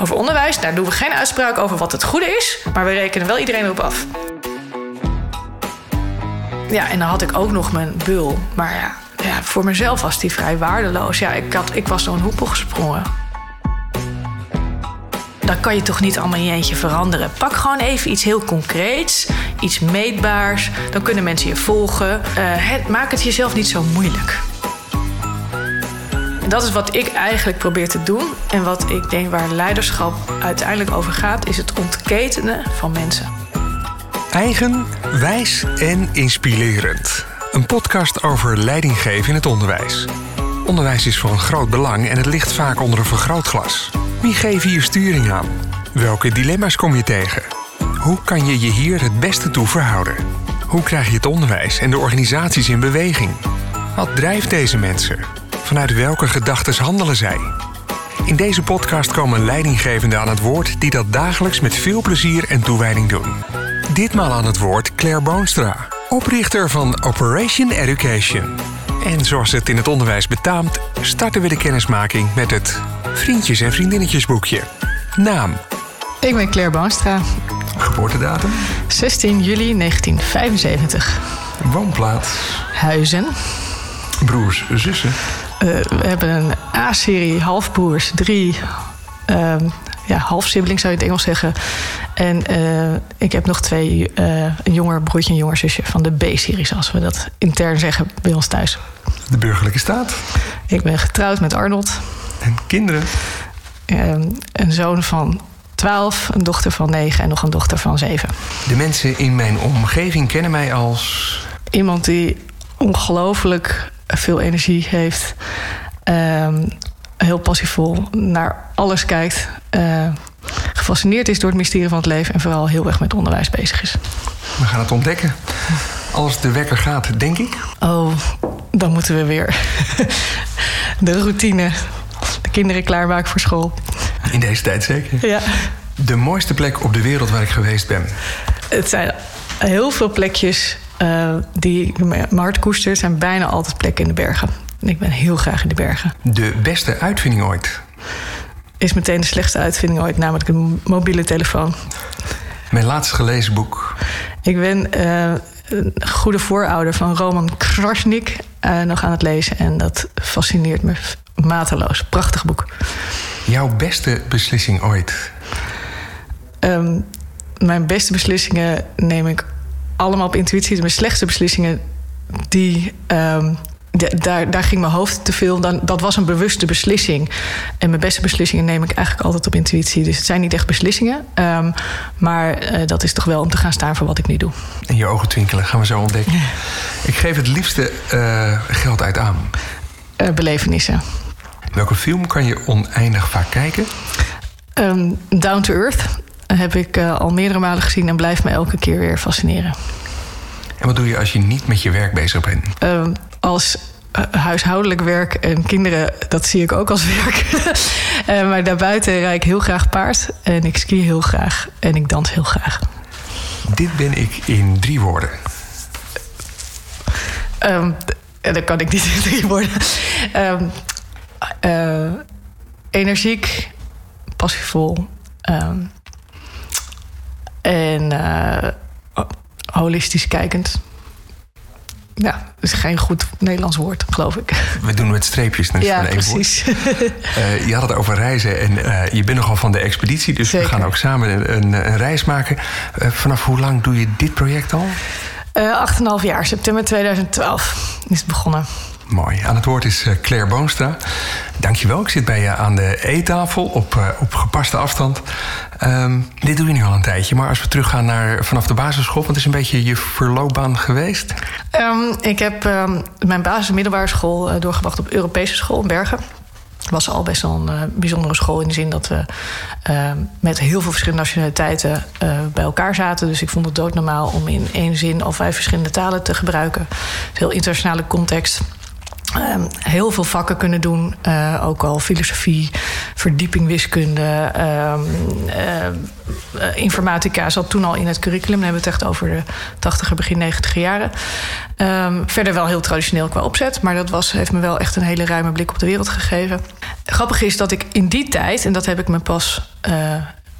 Over onderwijs, daar doen we geen uitspraak over wat het goede is, maar we rekenen wel iedereen erop af. Ja, en dan had ik ook nog mijn bul. Maar ja, ja voor mezelf was die vrij waardeloos. Ja, ik, had, ik was zo'n hoepel gesprongen. Dan kan je toch niet allemaal in je eentje veranderen. Pak gewoon even iets heel concreets, iets meetbaars. Dan kunnen mensen je volgen. Het, maak het jezelf niet zo moeilijk. Dat is wat ik eigenlijk probeer te doen. En wat ik denk waar leiderschap uiteindelijk over gaat, is het ontketenen van mensen. Eigen, wijs en inspirerend. Een podcast over leidinggeven in het onderwijs. Onderwijs is van groot belang en het ligt vaak onder een vergrootglas. Wie geeft hier sturing aan? Welke dilemma's kom je tegen? Hoe kan je je hier het beste toe verhouden? Hoe krijg je het onderwijs en de organisaties in beweging? Wat drijft deze mensen? Vanuit welke gedachten handelen zij? In deze podcast komen leidinggevenden aan het woord die dat dagelijks met veel plezier en toewijding doen. Ditmaal aan het woord Claire Boonstra, oprichter van Operation Education. En zoals het in het onderwijs betaamt, starten we de kennismaking met het Vriendjes- en Vriendinnetjesboekje. Naam? Ik ben Claire Boonstra. Geboortedatum? 16 juli 1975. Woonplaats? Huizen. Broers, zussen? Uh, we hebben een A-serie halfbroers, drie uh, ja, half-siblings zou je het Engels zeggen. En uh, ik heb nog twee, uh, een jonger broertje en een jonger zusje van de B-serie, zoals we dat intern zeggen bij ons thuis. De burgerlijke staat? Ik ben getrouwd met Arnold. En kinderen? Uh, een zoon van 12, een dochter van 9 en nog een dochter van 7. De mensen in mijn omgeving kennen mij als. Iemand die ongelooflijk veel energie heeft. Um, heel passievol naar alles kijkt. Uh, gefascineerd is door het mysterie van het leven en vooral heel erg met onderwijs bezig is. We gaan het ontdekken. Als de wekker gaat, denk ik. Oh, dan moeten we weer. de routine. De kinderen klaarmaken voor school. In deze tijd zeker. Ja. De mooiste plek op de wereld waar ik geweest ben. Het zijn heel veel plekjes uh, die mijn hart koestert. zijn bijna altijd plekken in de bergen. Ik ben heel graag in de bergen. De beste uitvinding ooit? Is meteen de slechtste uitvinding ooit, namelijk een mobiele telefoon. Mijn laatst gelezen boek? Ik ben uh, een goede voorouder van Roman Krasnik uh, nog aan het lezen. En dat fascineert me mateloos. Prachtig boek. Jouw beste beslissing ooit? Um, mijn beste beslissingen neem ik allemaal op intuïtie. Mijn slechtste beslissingen, die... Um, daar, daar ging mijn hoofd te veel. Dan, dat was een bewuste beslissing. En mijn beste beslissingen neem ik eigenlijk altijd op intuïtie. Dus het zijn niet echt beslissingen. Um, maar uh, dat is toch wel om te gaan staan voor wat ik nu doe. En je ogen twinkelen, gaan we zo ontdekken. ik geef het liefste uh, geld uit aan. Uh, belevenissen. Welke film kan je oneindig vaak kijken? Um, Down to Earth heb ik al meerdere malen gezien en blijft me elke keer weer fascineren. En wat doe je als je niet met je werk bezig bent? Um, als huishoudelijk werk en kinderen, dat zie ik ook als werk. uh, maar daarbuiten rijd ik heel graag paard en ik ski heel graag en ik dans heel graag. Dit ben ik in drie woorden. Um, dat kan ik niet in drie woorden. Um, uh, energiek, passievol um, en uh, holistisch kijkend. Ja, dat is geen goed Nederlands woord, geloof ik. We doen met streepjes net ja, precies. Uh, je had het over reizen en uh, je bent nogal van de expeditie... dus Zeker. we gaan ook samen een, een, een reis maken. Vanaf hoe lang doe je dit project al? Acht en half jaar, september 2012 is het begonnen. Mooi. Aan het woord is Claire Boonstra. Dankjewel. Ik zit bij je aan de eettafel op, op gepaste afstand. Um, dit doe je nu al een tijdje. Maar als we teruggaan naar vanaf de basisschool... wat is een beetje je verloopbaan geweest? Um, ik heb um, mijn basis- en middelbare school uh, doorgebracht op Europese school in Bergen. Was al best wel een uh, bijzondere school in de zin dat we met heel veel verschillende nationaliteiten uh, bij elkaar zaten. Dus ik vond het doodnormaal om in één zin al vijf verschillende talen te gebruiken. Een heel internationale context. Um, heel veel vakken kunnen doen. Uh, ook al filosofie, verdieping wiskunde, um, uh, informatica zat toen al in het curriculum. Dan hebben we het echt over de 80er, begin 90 jaren. Um, verder wel heel traditioneel qua opzet, maar dat was, heeft me wel echt een hele ruime blik op de wereld gegeven. grappig is dat ik in die tijd, en dat heb ik me pas,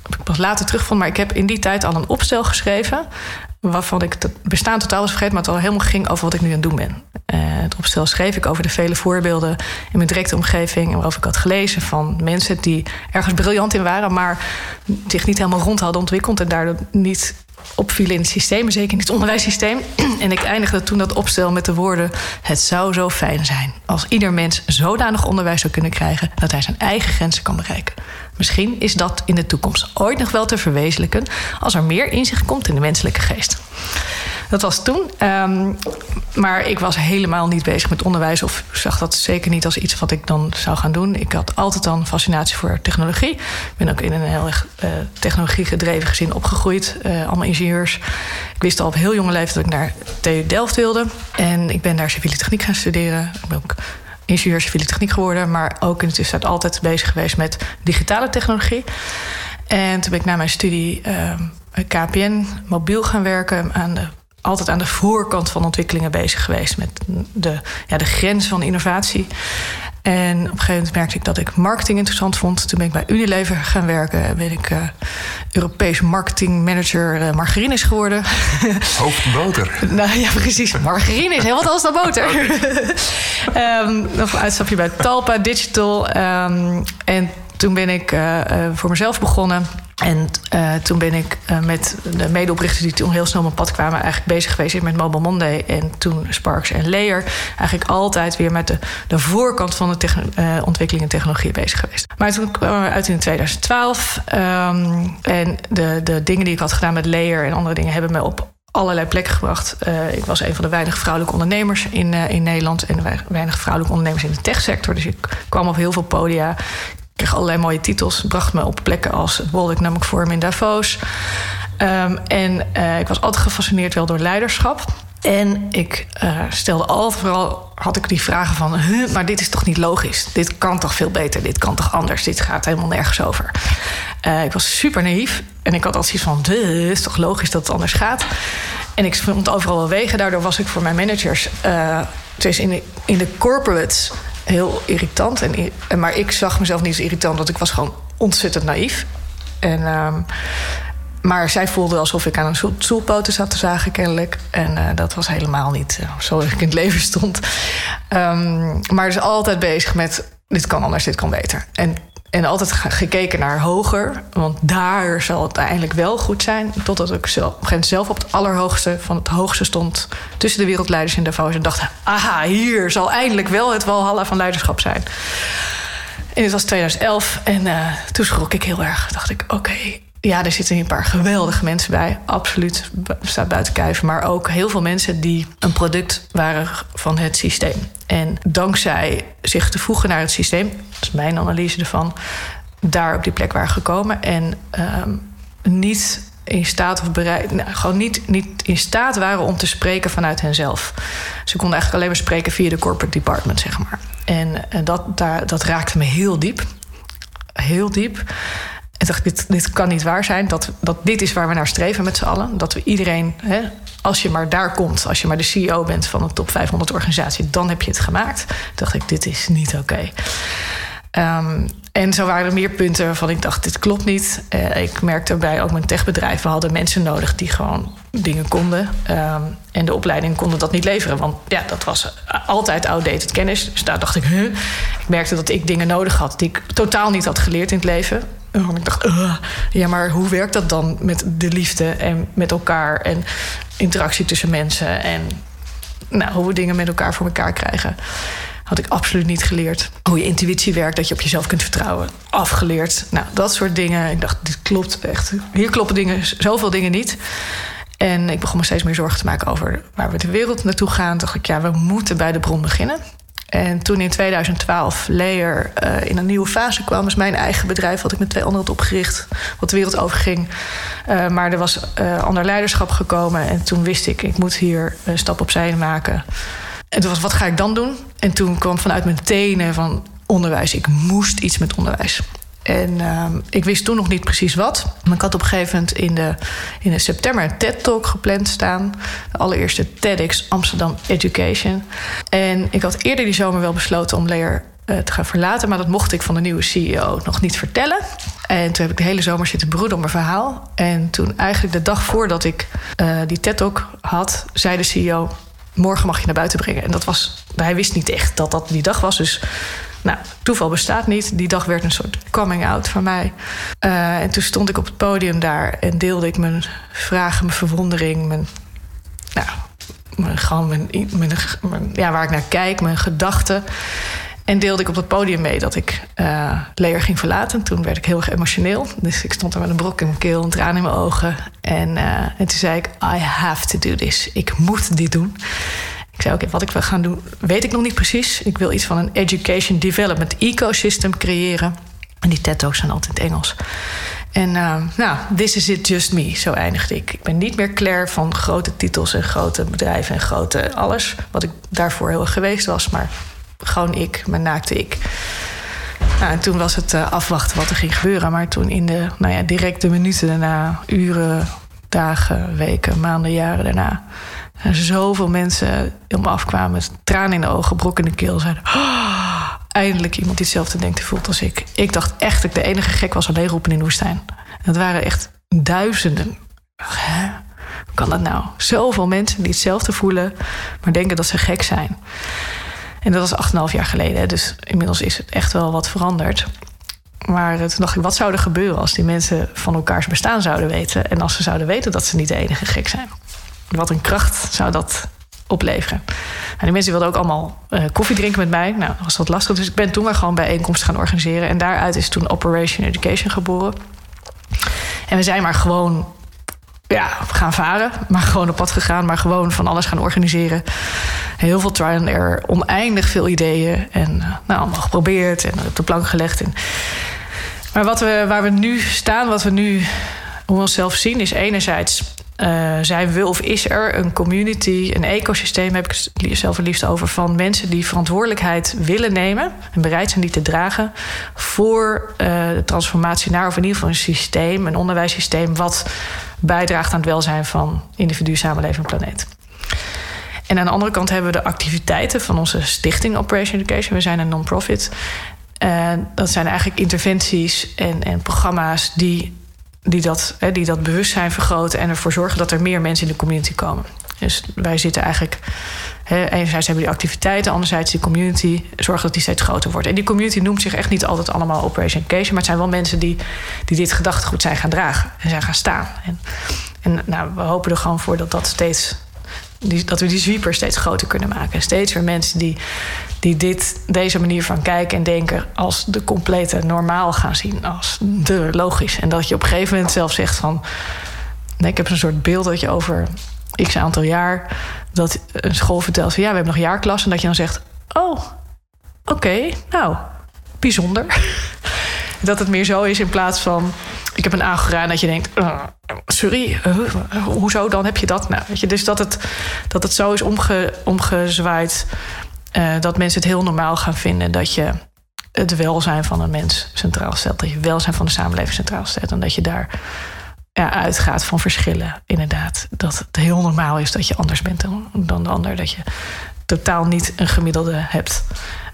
ik pas later teruggevonden, maar ik heb in die tijd al een opstel geschreven waarvan ik het bestaan totaal was vergeten, maar het al helemaal ging over wat ik nu aan het doen ben. Uh, het opstel schreef ik over de vele voorbeelden in mijn directe omgeving en waarover ik had gelezen van mensen die ergens briljant in waren, maar zich niet helemaal rond hadden ontwikkeld en daardoor niet opvielen in het systeem, zeker in het onderwijssysteem. En ik eindigde toen dat opstel met de woorden: Het zou zo fijn zijn als ieder mens zodanig onderwijs zou kunnen krijgen dat hij zijn eigen grenzen kan bereiken. Misschien is dat in de toekomst ooit nog wel te verwezenlijken als er meer inzicht komt in de menselijke geest. Dat was toen. Um, maar ik was helemaal niet bezig met onderwijs of zag dat zeker niet als iets wat ik dan zou gaan doen. Ik had altijd al een fascinatie voor technologie. Ik ben ook in een heel erg uh, technologie gedreven gezin opgegroeid. Uh, allemaal ingenieurs. Ik wist al op heel jonge leeftijd dat ik naar TU Delft wilde. En ik ben daar civiele techniek gaan studeren. Ik ben ook ingenieur civiele techniek geworden. Maar ook in de tussentijd altijd bezig geweest met digitale technologie. En toen ben ik na mijn studie uh, KPN mobiel gaan werken aan de altijd aan de voorkant van ontwikkelingen bezig geweest met de, ja, de grens van innovatie. En op een gegeven moment merkte ik dat ik marketing interessant vond. Toen ben ik bij Unilever gaan werken. Ben ik uh, Europees marketing manager uh, margarines geworden. Hoofdboter. nou ja, precies. Margarine is heel wat anders dan boter. um, nog een uitstapje bij Talpa Digital. Um, en toen ben ik uh, voor mezelf begonnen. En uh, toen ben ik uh, met de medeoprichters die toen heel snel mijn pad kwamen, eigenlijk bezig geweest met Mobile Monday en toen Sparks en Layer. Eigenlijk altijd weer met de, de voorkant van de uh, ontwikkeling en technologie bezig geweest. Maar toen kwamen we uit in 2012. Um, en de, de dingen die ik had gedaan met Layer en andere dingen hebben me op allerlei plekken gebracht. Ik was een van de weinige vrouwelijke ondernemers in, in Nederland en weinig vrouwelijke ondernemers in de techsector. Dus ik kwam op heel veel podia kreeg allerlei mooie titels. Bracht me op plekken als het World Economic Forum in Davos. Um, en uh, ik was altijd gefascineerd wel door leiderschap. En ik uh, stelde altijd vooral, had ik die vragen van... Maar dit is toch niet logisch? Dit kan toch veel beter? Dit kan toch anders? Dit gaat helemaal nergens over. Uh, ik was super naïef. En ik had altijd iets van, is toch logisch dat het anders gaat? En ik vond overal wel wegen. Daardoor was ik voor mijn managers... Dus in de, in de corporates heel irritant. En, maar ik zag mezelf niet als irritant, want ik was gewoon ontzettend naïef. En, um, maar zij voelde alsof ik aan een stoelpoten zat te zagen, kennelijk. En uh, dat was helemaal niet uh, zoals ik in het leven stond. Um, maar dus altijd bezig met: dit kan anders, dit kan beter. En en altijd gekeken naar hoger. Want daar zal het uiteindelijk wel goed zijn. Totdat ik zelf, op een zelf op het allerhoogste van het hoogste stond. Tussen de wereldleiders in Davos. En dacht, aha, hier zal eindelijk wel het walhalla van leiderschap zijn. En het was 2011. En uh, toen schrok ik heel erg. Dacht ik, oké, ja, er zitten een paar geweldige mensen bij. Absoluut, staat buiten kijf. Maar ook heel veel mensen die een product waren van het systeem. En dankzij zich te voegen naar het systeem, dat is mijn analyse ervan, daar op die plek waren gekomen. En um, niet in staat of bereid, nou, gewoon niet, niet in staat waren om te spreken vanuit henzelf. Ze konden eigenlijk alleen maar spreken via de corporate department, zeg maar. En, en dat, daar, dat raakte me heel diep. Heel diep. En dacht, dit, kan niet waar zijn. Dat, dat dit is waar we naar streven met z'n allen. Dat we iedereen, hè, als je maar daar komt, als je maar de CEO bent van een top 500 organisatie, dan heb je het gemaakt. Dacht ik, dit is niet oké. Um, en zo waren er meer punten waarvan ik dacht, dit klopt niet. Uh, ik merkte bij ook mijn techbedrijven hadden mensen nodig die gewoon dingen konden. Um, en de opleiding konden dat niet leveren. Want ja, dat was altijd outdated kennis. Dus daar dacht ik, huh? Ik merkte dat ik dingen nodig had die ik totaal niet had geleerd in het leven. En ik dacht, ja, maar hoe werkt dat dan met de liefde en met elkaar en interactie tussen mensen en nou, hoe we dingen met elkaar voor elkaar krijgen? Had ik absoluut niet geleerd. Hoe je intuïtie werkt, dat je op jezelf kunt vertrouwen. Afgeleerd. Nou, dat soort dingen. Ik dacht, dit klopt echt. Hier kloppen dingen, zoveel dingen niet. En ik begon me steeds meer zorgen te maken over waar we de wereld naartoe gaan. Toen dacht ik, ja, we moeten bij de bron beginnen. En toen in 2012 Layer uh, in een nieuwe fase kwam, is mijn eigen bedrijf, wat ik met twee anderen opgericht, wat de wereld overging. Uh, maar er was uh, ander leiderschap gekomen en toen wist ik, ik moet hier een stap opzij maken. En toen was, wat ga ik dan doen? En toen kwam vanuit mijn tenen van onderwijs, ik moest iets met onderwijs. En uh, ik wist toen nog niet precies wat. Maar ik had op gegeven moment in, de, in september een TED-talk gepland staan. De allereerste TEDx Amsterdam Education. En ik had eerder die zomer wel besloten om Leer eh, te gaan verlaten. Maar dat mocht ik van de nieuwe CEO nog niet vertellen. En toen heb ik de hele zomer zitten broeden op mijn verhaal. En toen eigenlijk de dag voordat ik uh, die TED-talk had... zei de CEO, morgen mag je naar buiten brengen. En dat was, hij wist niet echt dat dat die dag was. Dus nou, toeval bestaat niet. Die dag werd een soort coming out van mij. Uh, en toen stond ik op het podium daar en deelde ik mijn vragen, mijn verwondering, mijn, nou, mijn, mijn, mijn, ja, waar ik naar kijk, mijn gedachten. En deelde ik op het podium mee dat ik uh, Leer ging verlaten. Toen werd ik heel erg emotioneel. Dus ik stond daar met een brok in mijn keel, een traan in mijn ogen. En, uh, en toen zei ik, I have to do this. Ik moet dit doen. Ik zei, oké, wat ik wil gaan doen, weet ik nog niet precies. Ik wil iets van een education development ecosystem creëren. En die TED-talks zijn altijd Engels. En uh, nou, this is it, just me. Zo eindigde ik. Ik ben niet meer Claire van grote titels en grote bedrijven en grote alles. Wat ik daarvoor heel erg geweest was. Maar gewoon ik, mijn naakte ik. Nou, en toen was het uh, afwachten wat er ging gebeuren. Maar toen in de nou ja, directe minuten daarna, uren, dagen, weken, maanden, jaren daarna... Er zoveel mensen om me afkwamen tranen in de ogen, brok in de keel. Zeiden, oh, eindelijk iemand die hetzelfde denkt en voelt als ik. Ik dacht echt dat ik de enige gek was alleen roepen in de woestijn. Dat waren echt duizenden. Hè? Hoe kan dat nou? Zoveel mensen die hetzelfde voelen, maar denken dat ze gek zijn. En dat was 8,5 jaar geleden. Dus inmiddels is het echt wel wat veranderd. Maar toen dacht ik, wat zou er gebeuren als die mensen van elkaars bestaan zouden weten? En als ze zouden weten dat ze niet de enige gek zijn? Wat een kracht zou dat opleveren? En die mensen wilden ook allemaal uh, koffie drinken met mij. Nou, dat was wat lastig. Dus ik ben toen maar gewoon bijeenkomsten gaan organiseren. En daaruit is toen Operation Education geboren. En we zijn maar gewoon ja, gaan varen. Maar gewoon op pad gegaan. Maar gewoon van alles gaan organiseren. Heel veel trial and error. Oneindig veel ideeën. En nou, allemaal geprobeerd. En op de plank gelegd. Maar wat we, waar we nu staan, wat we nu hoe onszelf zien, is enerzijds uh, zijn we of is er een community, een ecosysteem, heb ik zelf het liefst over, van mensen die verantwoordelijkheid willen nemen en bereid zijn die te dragen voor uh, de transformatie naar, of in ieder geval een systeem, een onderwijssysteem, wat bijdraagt aan het welzijn van individu, samenleving en planeet. En aan de andere kant hebben we de activiteiten van onze stichting Operation Education. We zijn een non-profit. Uh, dat zijn eigenlijk interventies en, en programma's die die dat, die dat bewustzijn vergroten en ervoor zorgen dat er meer mensen in de community komen. Dus wij zitten eigenlijk. Hè, enerzijds hebben die activiteiten, anderzijds die community, zorgen dat die steeds groter wordt. En die community noemt zich echt niet altijd allemaal Operation Education, maar het zijn wel mensen die, die dit gedachtegoed zijn gaan dragen en zijn gaan staan. En, en nou, we hopen er gewoon voor dat dat steeds dat we die sweeper steeds groter kunnen maken. Steeds weer mensen die, die dit, deze manier van kijken en denken als de complete normaal gaan zien. Als de logisch. En dat je op een gegeven moment zelf zegt van. Nee, ik heb een soort beeld dat je over x aantal jaar. dat een school vertelt van ja, we hebben nog jaarklas. En dat je dan zegt: Oh, oké, nou, bijzonder. dat het meer zo is in plaats van ik heb een aangeraden dat je denkt, uh, sorry, hoezo dan heb je dat? Nou, weet je, dus dat het, dat het zo is omge, omgezwaaid uh, dat mensen het heel normaal gaan vinden dat je het welzijn van een mens centraal stelt, dat je welzijn van de samenleving centraal stelt en dat je daar ja, uitgaat van verschillen, inderdaad. Dat het heel normaal is dat je anders bent dan, dan de ander, dat je totaal niet een gemiddelde hebt.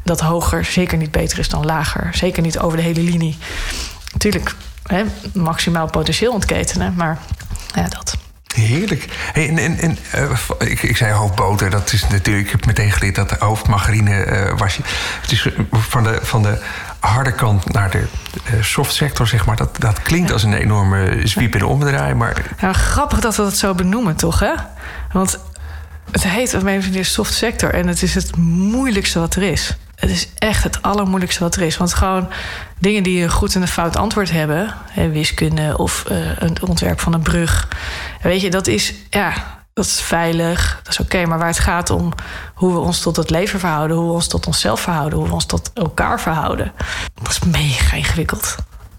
Dat hoger zeker niet beter is dan lager. Zeker niet over de hele linie. Natuurlijk hè, maximaal potentieel ontketenen. Maar ja, dat. Heerlijk. Hey, en, en, en uh, ik, ik zei hoofdboter, dat is natuurlijk, ik heb meteen geleerd dat hoofdmargarine uh, was. Het is van de, van de harde kant naar de soft sector, zeg maar. Dat, dat klinkt als een enorme zwiep in de omdraai, maar... Ja, grappig dat we dat zo benoemen, toch, hè? Want het heet de soft sector en het is het moeilijkste wat er is het is echt het allermoeilijkste wat er is. Want gewoon dingen die een goed en een fout antwoord hebben, hè, wiskunde of uh, een ontwerp van een brug, weet je, dat is ja, dat is veilig, dat is oké. maar waar het gaat om hoe we ons tot het leven verhouden, hoe we ons tot onszelf verhouden, hoe we ons tot elkaar verhouden, dat is mega ingewikkeld.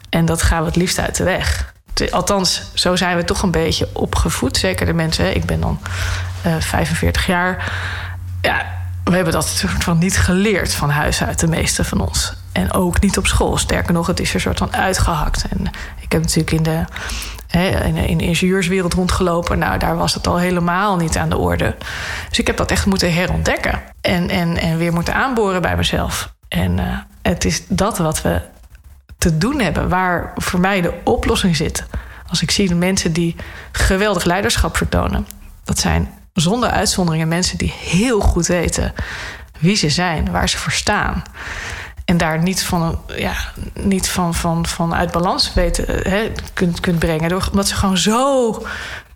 En dat gaan we het liefst uit de weg. Althans, zo zijn we toch een beetje opgevoed. Zeker de mensen, ik ben dan uh, eh, 45 jaar. Ja, we hebben dat soort van niet geleerd van huis uit, de meeste van ons. En ook niet op school. Sterker nog, het is er soort van uitgehakt. En ik heb natuurlijk in de, in de, ingenieurswereld rondgelopen. Nou, daar was het al helemaal niet aan de orde. Dus ik heb dat echt moeten herontdekken. En, en, en weer moeten aanboren bij mezelf. En uh, het is dat wat we te doen hebben, waar voor mij de oplossing zit. Als ik zie de mensen die geweldig leiderschap vertonen, dat zijn zonder uitzonderingen mensen die heel goed weten wie ze zijn, waar ze voor staan. En daar niet van, ja, niet van, van, van uit balans weten, hè, kunt, kunt brengen. Door, omdat ze gewoon zo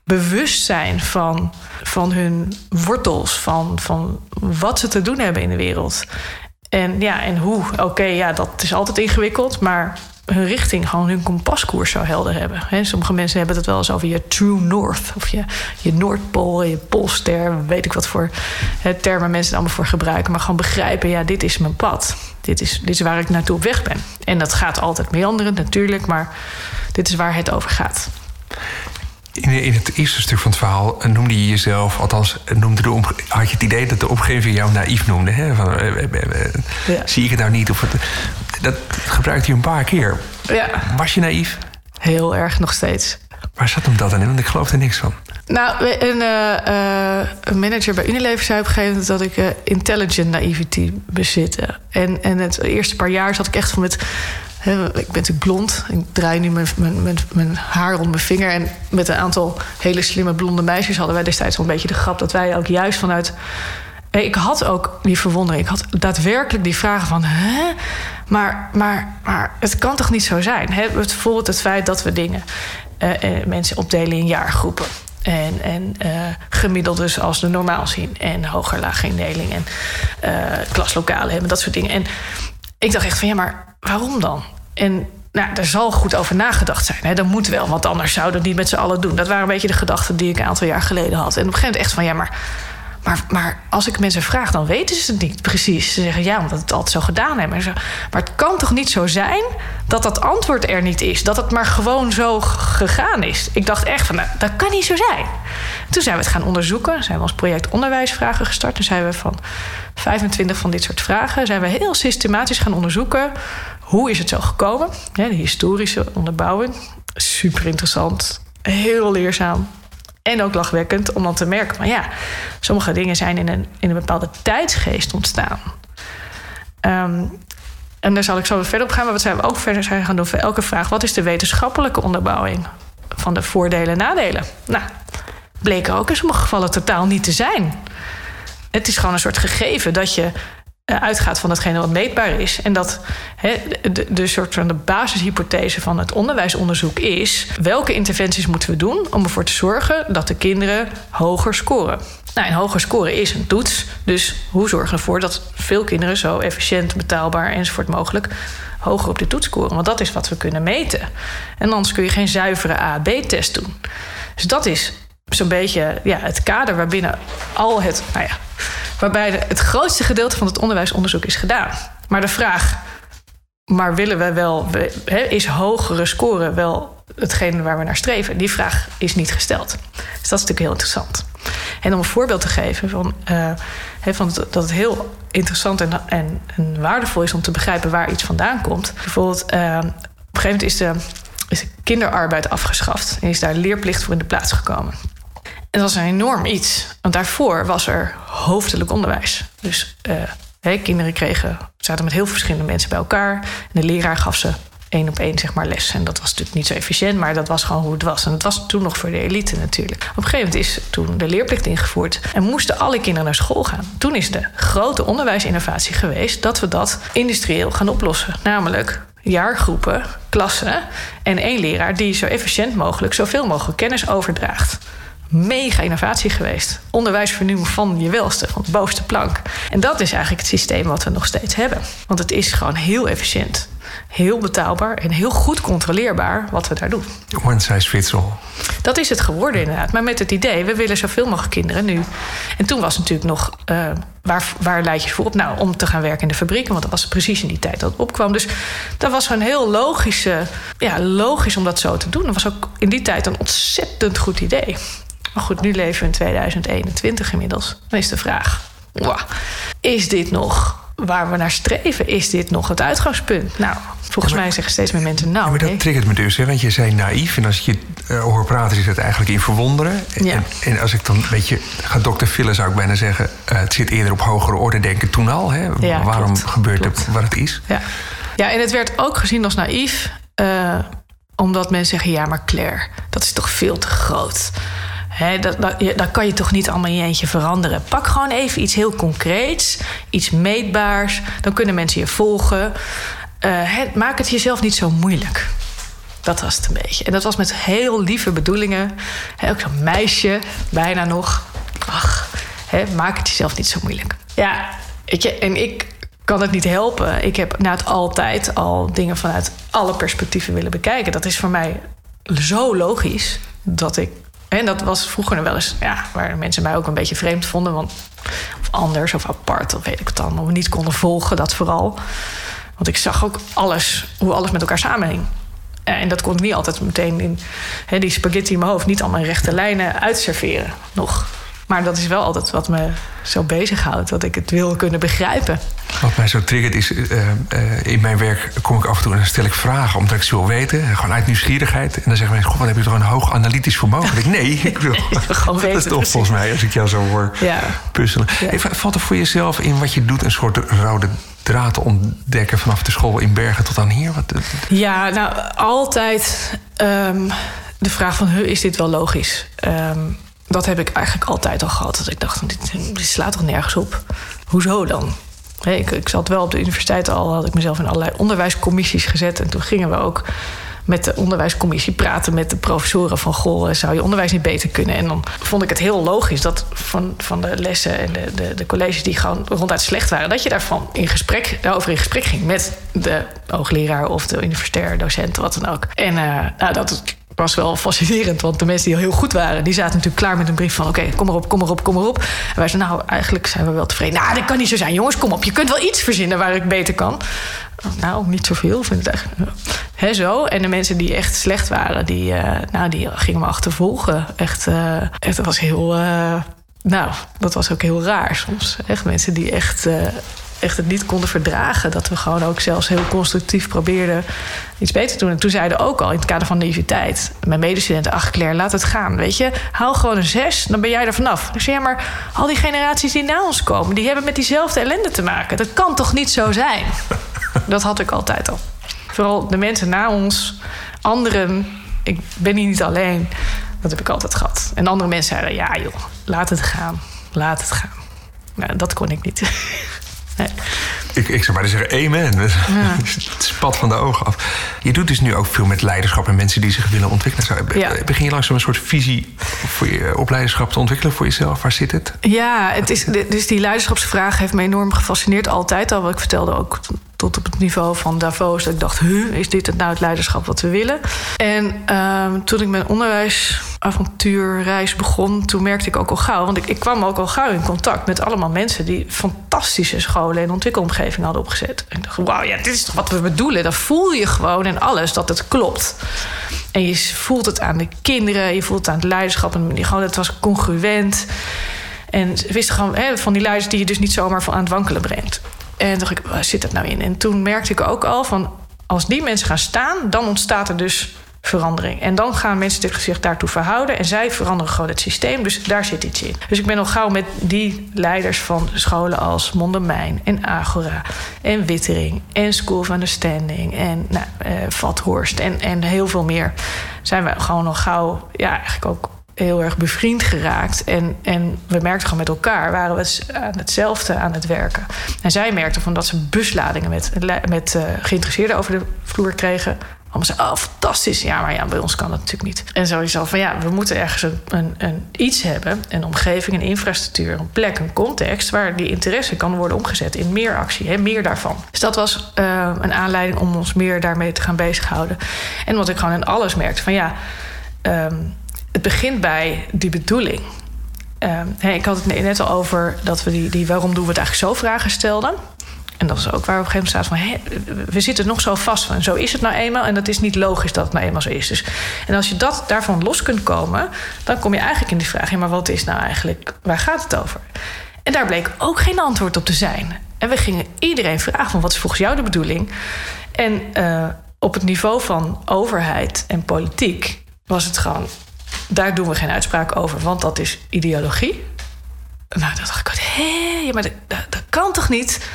bewust zijn van, van hun wortels, van, van wat ze te doen hebben in de wereld. En ja, en hoe? Oké, ja, dat is altijd ingewikkeld, maar hun richting, gewoon hun kompaskoers zo helder hebben. He, sommige mensen hebben het wel eens over je true north. Of je, je Noordpool, je Poolster. Weet ik wat voor termen mensen allemaal voor gebruiken. Maar gewoon begrijpen, ja, dit is mijn pad. Dit is, dit is waar ik naartoe op weg ben. En dat gaat altijd meanderen natuurlijk. Maar dit is waar het over gaat. In, in, het eerste stuk van het verhaal noemde je jezelf, althans noemde de had je het idee dat de omgeving jou naïef noemde. Hè? Van, eh, eh, eh, ja. Zie ik het nou niet? Of het, dat gebruikte je een paar keer. Ja. Was je naïef? Heel erg, nog steeds. Waar zat hem dat in? Want ik geloof er niks van. Nou, een, uh, een manager bij Unilever zei op een gegeven moment dat ik uh, intelligent naivety bezitte. En, en het eerste paar jaar zat ik echt van met ik ben natuurlijk blond. Ik draai nu mijn, mijn, mijn, haar rond mijn vinger. En met een aantal hele slimme blonde meisjes hadden wij destijds wel een beetje de grap dat wij ook juist vanuit. Ik had ook die verwondering. Ik had daadwerkelijk die vragen van. Hè? Maar, maar, maar het kan toch niet zo zijn? Hè? Bijvoorbeeld het feit dat we dingen. Uh, uh, mensen opdelen in jaargroepen. En, en uh, gemiddeld dus als de normaal zien. En hoger-laag indeling. En klaslokalen hebben, dat soort dingen. En ik dacht echt van ja, maar waarom dan? En nou, daar zal goed over nagedacht zijn. Hè? Dat moet wel, want anders zouden we het niet met z'n allen doen. Dat waren een beetje de gedachten die ik een aantal jaar geleden had. En op een gegeven moment echt van ja, maar maar, maar als ik mensen vraag, dan weten ze het niet precies. Ze zeggen ja, omdat het altijd zo gedaan hebben. Maar het kan toch niet zo zijn dat dat antwoord er niet is? Dat het maar gewoon zo gegaan is? Ik dacht echt van, nou, dat kan niet zo zijn. Toen zijn we het gaan onderzoeken. Zijn we ons project onderwijsvragen gestart. Toen zijn we van 25 van dit soort vragen... zijn we heel systematisch gaan onderzoeken... hoe is het zo gekomen? de historische onderbouwing. Super interessant. Heel leerzaam en ook lachwekkend om dan te merken: maar ja, sommige dingen zijn in een, in een bepaalde tijdsgeest ontstaan. Ehm, en daar zal ik zo verder op gaan. Maar wat zijn we ook verder zijn gaan doen voor elke vraag: wat is de wetenschappelijke onderbouwing van de voordelen en nadelen? Nou, bleken ook in sommige gevallen totaal niet te zijn. Het is gewoon een soort gegeven dat je uitgaat van datgene wat meetbaar is. En dat de, de soort van de basishypothese van het onderwijsonderzoek is: welke interventies moeten we doen om ervoor te zorgen dat de kinderen hoger scoren? Nou, een hoger scoren is een toets. Dus hoe zorgen we ervoor dat veel kinderen zo efficiënt, betaalbaar enzovoort mogelijk hoger op de toets scoren? Want dat is wat we kunnen meten. En anders kun je geen zuivere A-B-test doen. Dus dat is zo'n beetje ja, het kader waarbinnen al het, nou ja, waarbij het grootste gedeelte van het onderwijsonderzoek is gedaan. Maar de vraag, maar willen we wel, is hogere scoren wel hetgene waar we naar streven? Die vraag is niet gesteld. Dus dat is natuurlijk heel interessant. En om een voorbeeld te geven van, uh, van dat het heel interessant en, en, en, waardevol is om te begrijpen waar iets vandaan komt. Bijvoorbeeld, uh, op een gegeven moment is de, is de kinderarbeid afgeschaft en is daar leerplicht voor in de plaats gekomen. En dat was een enorm iets. Want daarvoor was er hoofdelijk onderwijs. Dus uh, kinderen kregen, zaten met heel verschillende mensen bij elkaar. En de leraar gaf ze één op één zeg maar, les. En dat was natuurlijk niet zo efficiënt, maar dat was gewoon hoe het was. En het was toen nog voor de elite natuurlijk. Op een gegeven moment is toen de leerplicht ingevoerd en moesten alle kinderen naar school gaan. Toen is de grote onderwijsinnovatie geweest dat we dat industrieel gaan oplossen. Namelijk jaargroepen, klassen en één leraar die zo efficiënt mogelijk zoveel mogelijk kennis overdraagt mega innovatie geweest. Onderwijs vernieuwen van je welste, van de bovenste plank. En dat is eigenlijk het systeem wat we nog steeds hebben. Want het is gewoon heel efficiënt, heel betaalbaar en heel goed controleerbaar wat we daar doen. One size fits all. Dat is het geworden inderdaad. Maar met het idee, we willen zoveel mogelijk kinderen nu. En toen was natuurlijk nog, uh, waar, waar leid je voor op? Nou, om te gaan werken in de fabrieken. Want dat was precies in die tijd dat het opkwam. Dus dat was gewoon heel logisch, ja, logisch om dat zo te doen. Dat was ook in die tijd een ontzettend goed idee. Maar goed, nu leven we in 2021 inmiddels. Dan is de vraag: wow, is dit nog waar we naar streven? Is dit nog het uitgangspunt? Nou, volgens mij zeggen steeds meer mensen nou. maar dat triggert me dus, hè, want je zei naïef. En als je uh, hoor praten, zit het eigenlijk in verwonderen. Ja. En, en, als ik dan een beetje ga dokter vullen, zou ik bijna zeggen... Uh, het zit eerder op hogere orde denken toen al. Hè? Waarom klopt, gebeurt klopt. het wat het is? Ja. ja, en het werd ook gezien als naïef. Uh, omdat mensen zeggen, ja, maar Claire, dat is toch veel te groot. He, dat, dat, dat, kan je toch niet allemaal in je eentje veranderen. Pak gewoon even iets heel concreets, iets meetbaars. Dan kunnen mensen je volgen. Uh, maak het jezelf niet zo moeilijk. Dat was het een beetje. En dat was met heel lieve bedoelingen. Ook zo'n meisje, bijna nog. Ach, maak het jezelf niet zo moeilijk. Ja, je, en ik kan het niet helpen. Ik heb na het altijd al dingen vanuit alle perspectieven willen bekijken. Dat is voor mij zo logisch dat ik. En dat was vroeger wel eens, ja, waar mensen mij ook een beetje vreemd vonden. Want, of anders of apart, of weet ik het dan. Of niet konden volgen, dat vooral. Want ik zag ook alles, hoe alles met elkaar samenhing. En dat kon ik niet altijd meteen in die spaghetti in mijn hoofd, niet allemaal rechte lijnen uitserveren nog. Maar dat is wel altijd wat me zo bezighoudt, dat ik het wil kunnen begrijpen. Wat mij zo triggert is, uh, uh, in mijn werk kom ik af en toe en dan stel ik vragen omdat ik ze wil weten. Gewoon uit nieuwsgierigheid. En dan zeggen mensen, goh, wat heb je toch een hoog analytisch vermogen? Ik, nee, ik wil gewoon weten. Dat is toch volgens mij, als ik jou zo hoor ja. puzzelen. Ja. Valt er voor jezelf in wat je doet een soort rode draad ontdekken vanaf de school in Bergen tot aan hier? Wat, ja, nou, altijd um, de vraag van, is dit wel logisch? Um, dat heb ik eigenlijk altijd al gehad. Dat ik dacht, dit, dit slaat toch nergens op? Hoezo dan? Ik, ik zat wel op de universiteit al, had ik mezelf in allerlei onderwijscommissies gezet. En toen gingen we ook met de onderwijscommissie praten met de professoren van goh, zou je onderwijs niet beter kunnen? En dan vond ik het heel logisch dat van, van de lessen en de, de, de colleges die gewoon ronduit slecht waren, dat je daarvan in gesprek, daarover in gesprek ging met de hoogleraar of de universitair docent, wat dan ook. En uh, nou, dat was wel fascinerend, want de mensen die al heel goed waren, die zaten natuurlijk klaar met een brief van: oké, kom erop, kom erop, kom erop. En wij zeiden: nou, eigenlijk zijn we wel tevreden. Nou, dat kan niet zo zijn, jongens, kom op, je kunt wel iets verzinnen waar ik beter kan. Nou, niet zoveel, vind ik. He, zo. En de mensen die echt slecht waren, die, uh, nou, die gingen me achtervolgen. Echt, uh, echt dat was heel. Uh, nou, dat was ook heel raar soms. Echt mensen die echt echt het niet konden verdragen. Dat we gewoon ook zelfs heel constructief probeerden iets beter te doen. En toen zeiden ook al in het kader van naïviteit... mijn medestudenten, ach Claire, laat het gaan. Weet je, haal gewoon een zes, dan ben jij er vanaf. Ik zei, ja, maar al die generaties die na ons komen... die hebben met diezelfde ellende te maken. Dat kan toch niet zo zijn? Dat had ik altijd al. Vooral de mensen na ons, anderen... ik ben hier niet alleen, dat heb ik altijd gehad. En andere mensen zeiden, ja joh, laat het gaan. Laat het gaan. Nou, dat kon ik niet. Nee. Ik, ik zou maar zeggen, amen. Ja. Het spat van de ogen af. Je doet dus nu ook veel met leiderschap en mensen die zich willen ontwikkelen. Ja. Begin je langzaam een soort visie voor je, op leiderschap te ontwikkelen voor jezelf? Waar zit het? Ja, het is, dus die leiderschapsvraag heeft me enorm gefascineerd altijd al. Wat ik vertelde ook tot op het niveau van Davos. Dat ik dacht, huh, is dit het nou het leiderschap wat we willen? En um, toen ik mijn onderwijsavontuurreis begon... toen merkte ik ook al gauw... want ik, ik kwam ook al gauw in contact met allemaal mensen... die fantastische scholen en ontwikkelomgevingen hadden opgezet. En ik dacht, wauw, ja, dit is toch wat we bedoelen? Dan voel je gewoon en alles dat het klopt. En je voelt het aan de kinderen, je voelt het aan het leiderschap... en gewoon, het was congruent... En wist gewoon hè, van die leiders die je dus niet zomaar aan het wankelen brengt. En dacht ik, waar zit dat nou in? En toen merkte ik ook al van, als die mensen gaan staan, dan ontstaat er dus verandering. En dan gaan mensen zich daartoe verhouden en zij veranderen gewoon het systeem. Dus daar zit iets in. Dus ik ben al gauw met die leiders van scholen als Mondemijn en Agora en Wittering en School of Understanding en nou, uh, Vathorst en, en heel veel meer. Zijn we gewoon al gauw, ja, eigenlijk ook heel erg bevriend geraakt. En, en we merkten gewoon met elkaar, waren we aan hetzelfde aan het werken. En zij merkten van dat ze busladingen met, met uh, geïnteresseerden over de vloer kregen. Allemaal zeiden, oh fantastisch. Ja, maar ja, bij ons kan dat natuurlijk niet. En sowieso van ja, we moeten ergens een, een, iets hebben. Een omgeving, een infrastructuur, een plek, een context... waar die interesse kan worden omgezet in meer actie. Hè, meer daarvan. Dus dat was uh, een aanleiding om ons meer daarmee te gaan bezighouden. En wat ik gewoon in alles merkte van ja... Um, het begint bij die bedoeling. Hey, ik had het net al over dat we die, die waarom doen we het eigenlijk zo vragen stelden. En dat is ook waar op een gegeven moment staat van... We zitten nog zo vast van, zo is het nou eenmaal... en dat is niet logisch dat het nou eenmaal zo is. Dus, en als je dat, daarvan los kunt komen... dan kom je eigenlijk in die vraag... Ja, maar wat is nou eigenlijk, waar gaat het over? En daar bleek ook geen antwoord op te zijn. En we gingen iedereen vragen van... wat is volgens jou de bedoeling? En uh, op het niveau van overheid en politiek was het gewoon... daar doen we geen uitspraak over, want dat is ideologie. Nou, dat dacht ik, hé, maar dat, kan toch niet?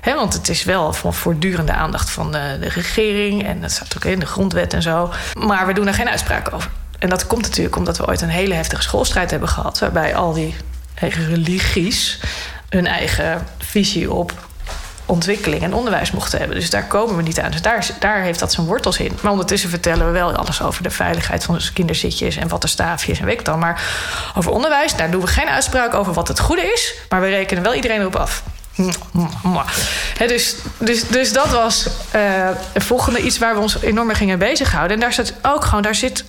He, want het is wel van voortdurende aandacht van de, de, regering. En dat staat ook in de grondwet en zo. Maar we doen er geen uitspraak over. En dat komt natuurlijk omdat we ooit een hele heftige schoolstrijd hebben gehad. Waarbij al die religies hun eigen visie op ontwikkeling en onderwijs mochten hebben. Dus daar komen we niet aan. Dus daar, daar heeft dat zijn wortels in. Maar ondertussen vertellen we wel alles over de veiligheid van onze kinderzitjes en wat de staafje is en weet ik dan. Maar over onderwijs, daar doen we geen uitspraak over wat het goede is. Maar we rekenen wel iedereen erop af. dus, dus, dus dat was uh, het volgende iets waar we ons enorm mee gingen bezighouden. En daar zit ook gewoon, daar zit,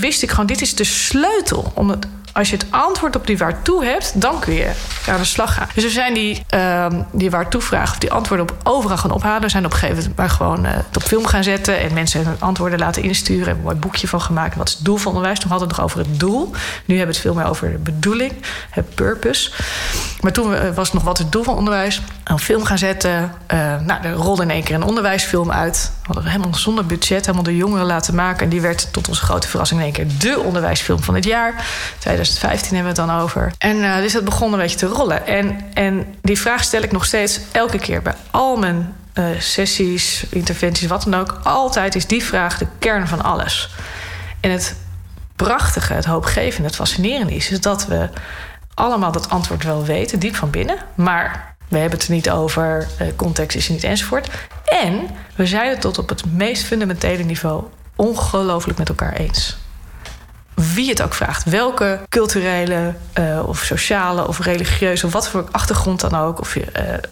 wist ik gewoon, dit is de sleutel om het als je het antwoord op die waartoe hebt, dan kun je aan de slag gaan. Dus we zijn die, uh, die waartoe-vraag, of die antwoorden op overal gaan ophalen. Zijn op een gegeven moment maar gewoon uh, het op film gaan zetten en mensen hun antwoorden laten insturen. Hebben een mooi boekje van gemaakt. Wat is het doel van onderwijs? Toen hadden we het nog over het doel. Nu hebben we het veel meer over de bedoeling, het purpose. Maar toen eh, was het nog wat het doel van onderwijs. Een film gaan zetten. Uh, nou, er rolde in één keer een onderwijsfilm uit. We hadden helemaal zonder budget, helemaal de jongeren laten maken. En die werd tot onze grote verrassing in één keer de onderwijsfilm van het jaar. 2015 hebben we het dan over. En uh, dus dat begon een beetje te rollen. En, en die vraag stel ik nog steeds elke keer bij al mijn uh, sessies, interventies, wat dan ook. Altijd is die vraag de kern van alles. En het prachtige, het hoopgevende, het fascinerende is, is dat we allemaal dat antwoord wel weten, diep van binnen. Maar we hebben het er niet over, uh, context is er niet enzovoort. En we zijn het tot op het meest fundamentele niveau ongelooflijk met elkaar eens wie het ook vraagt. Welke culturele uh, of sociale of religieuze of wat voor achtergrond dan ook. Of uh,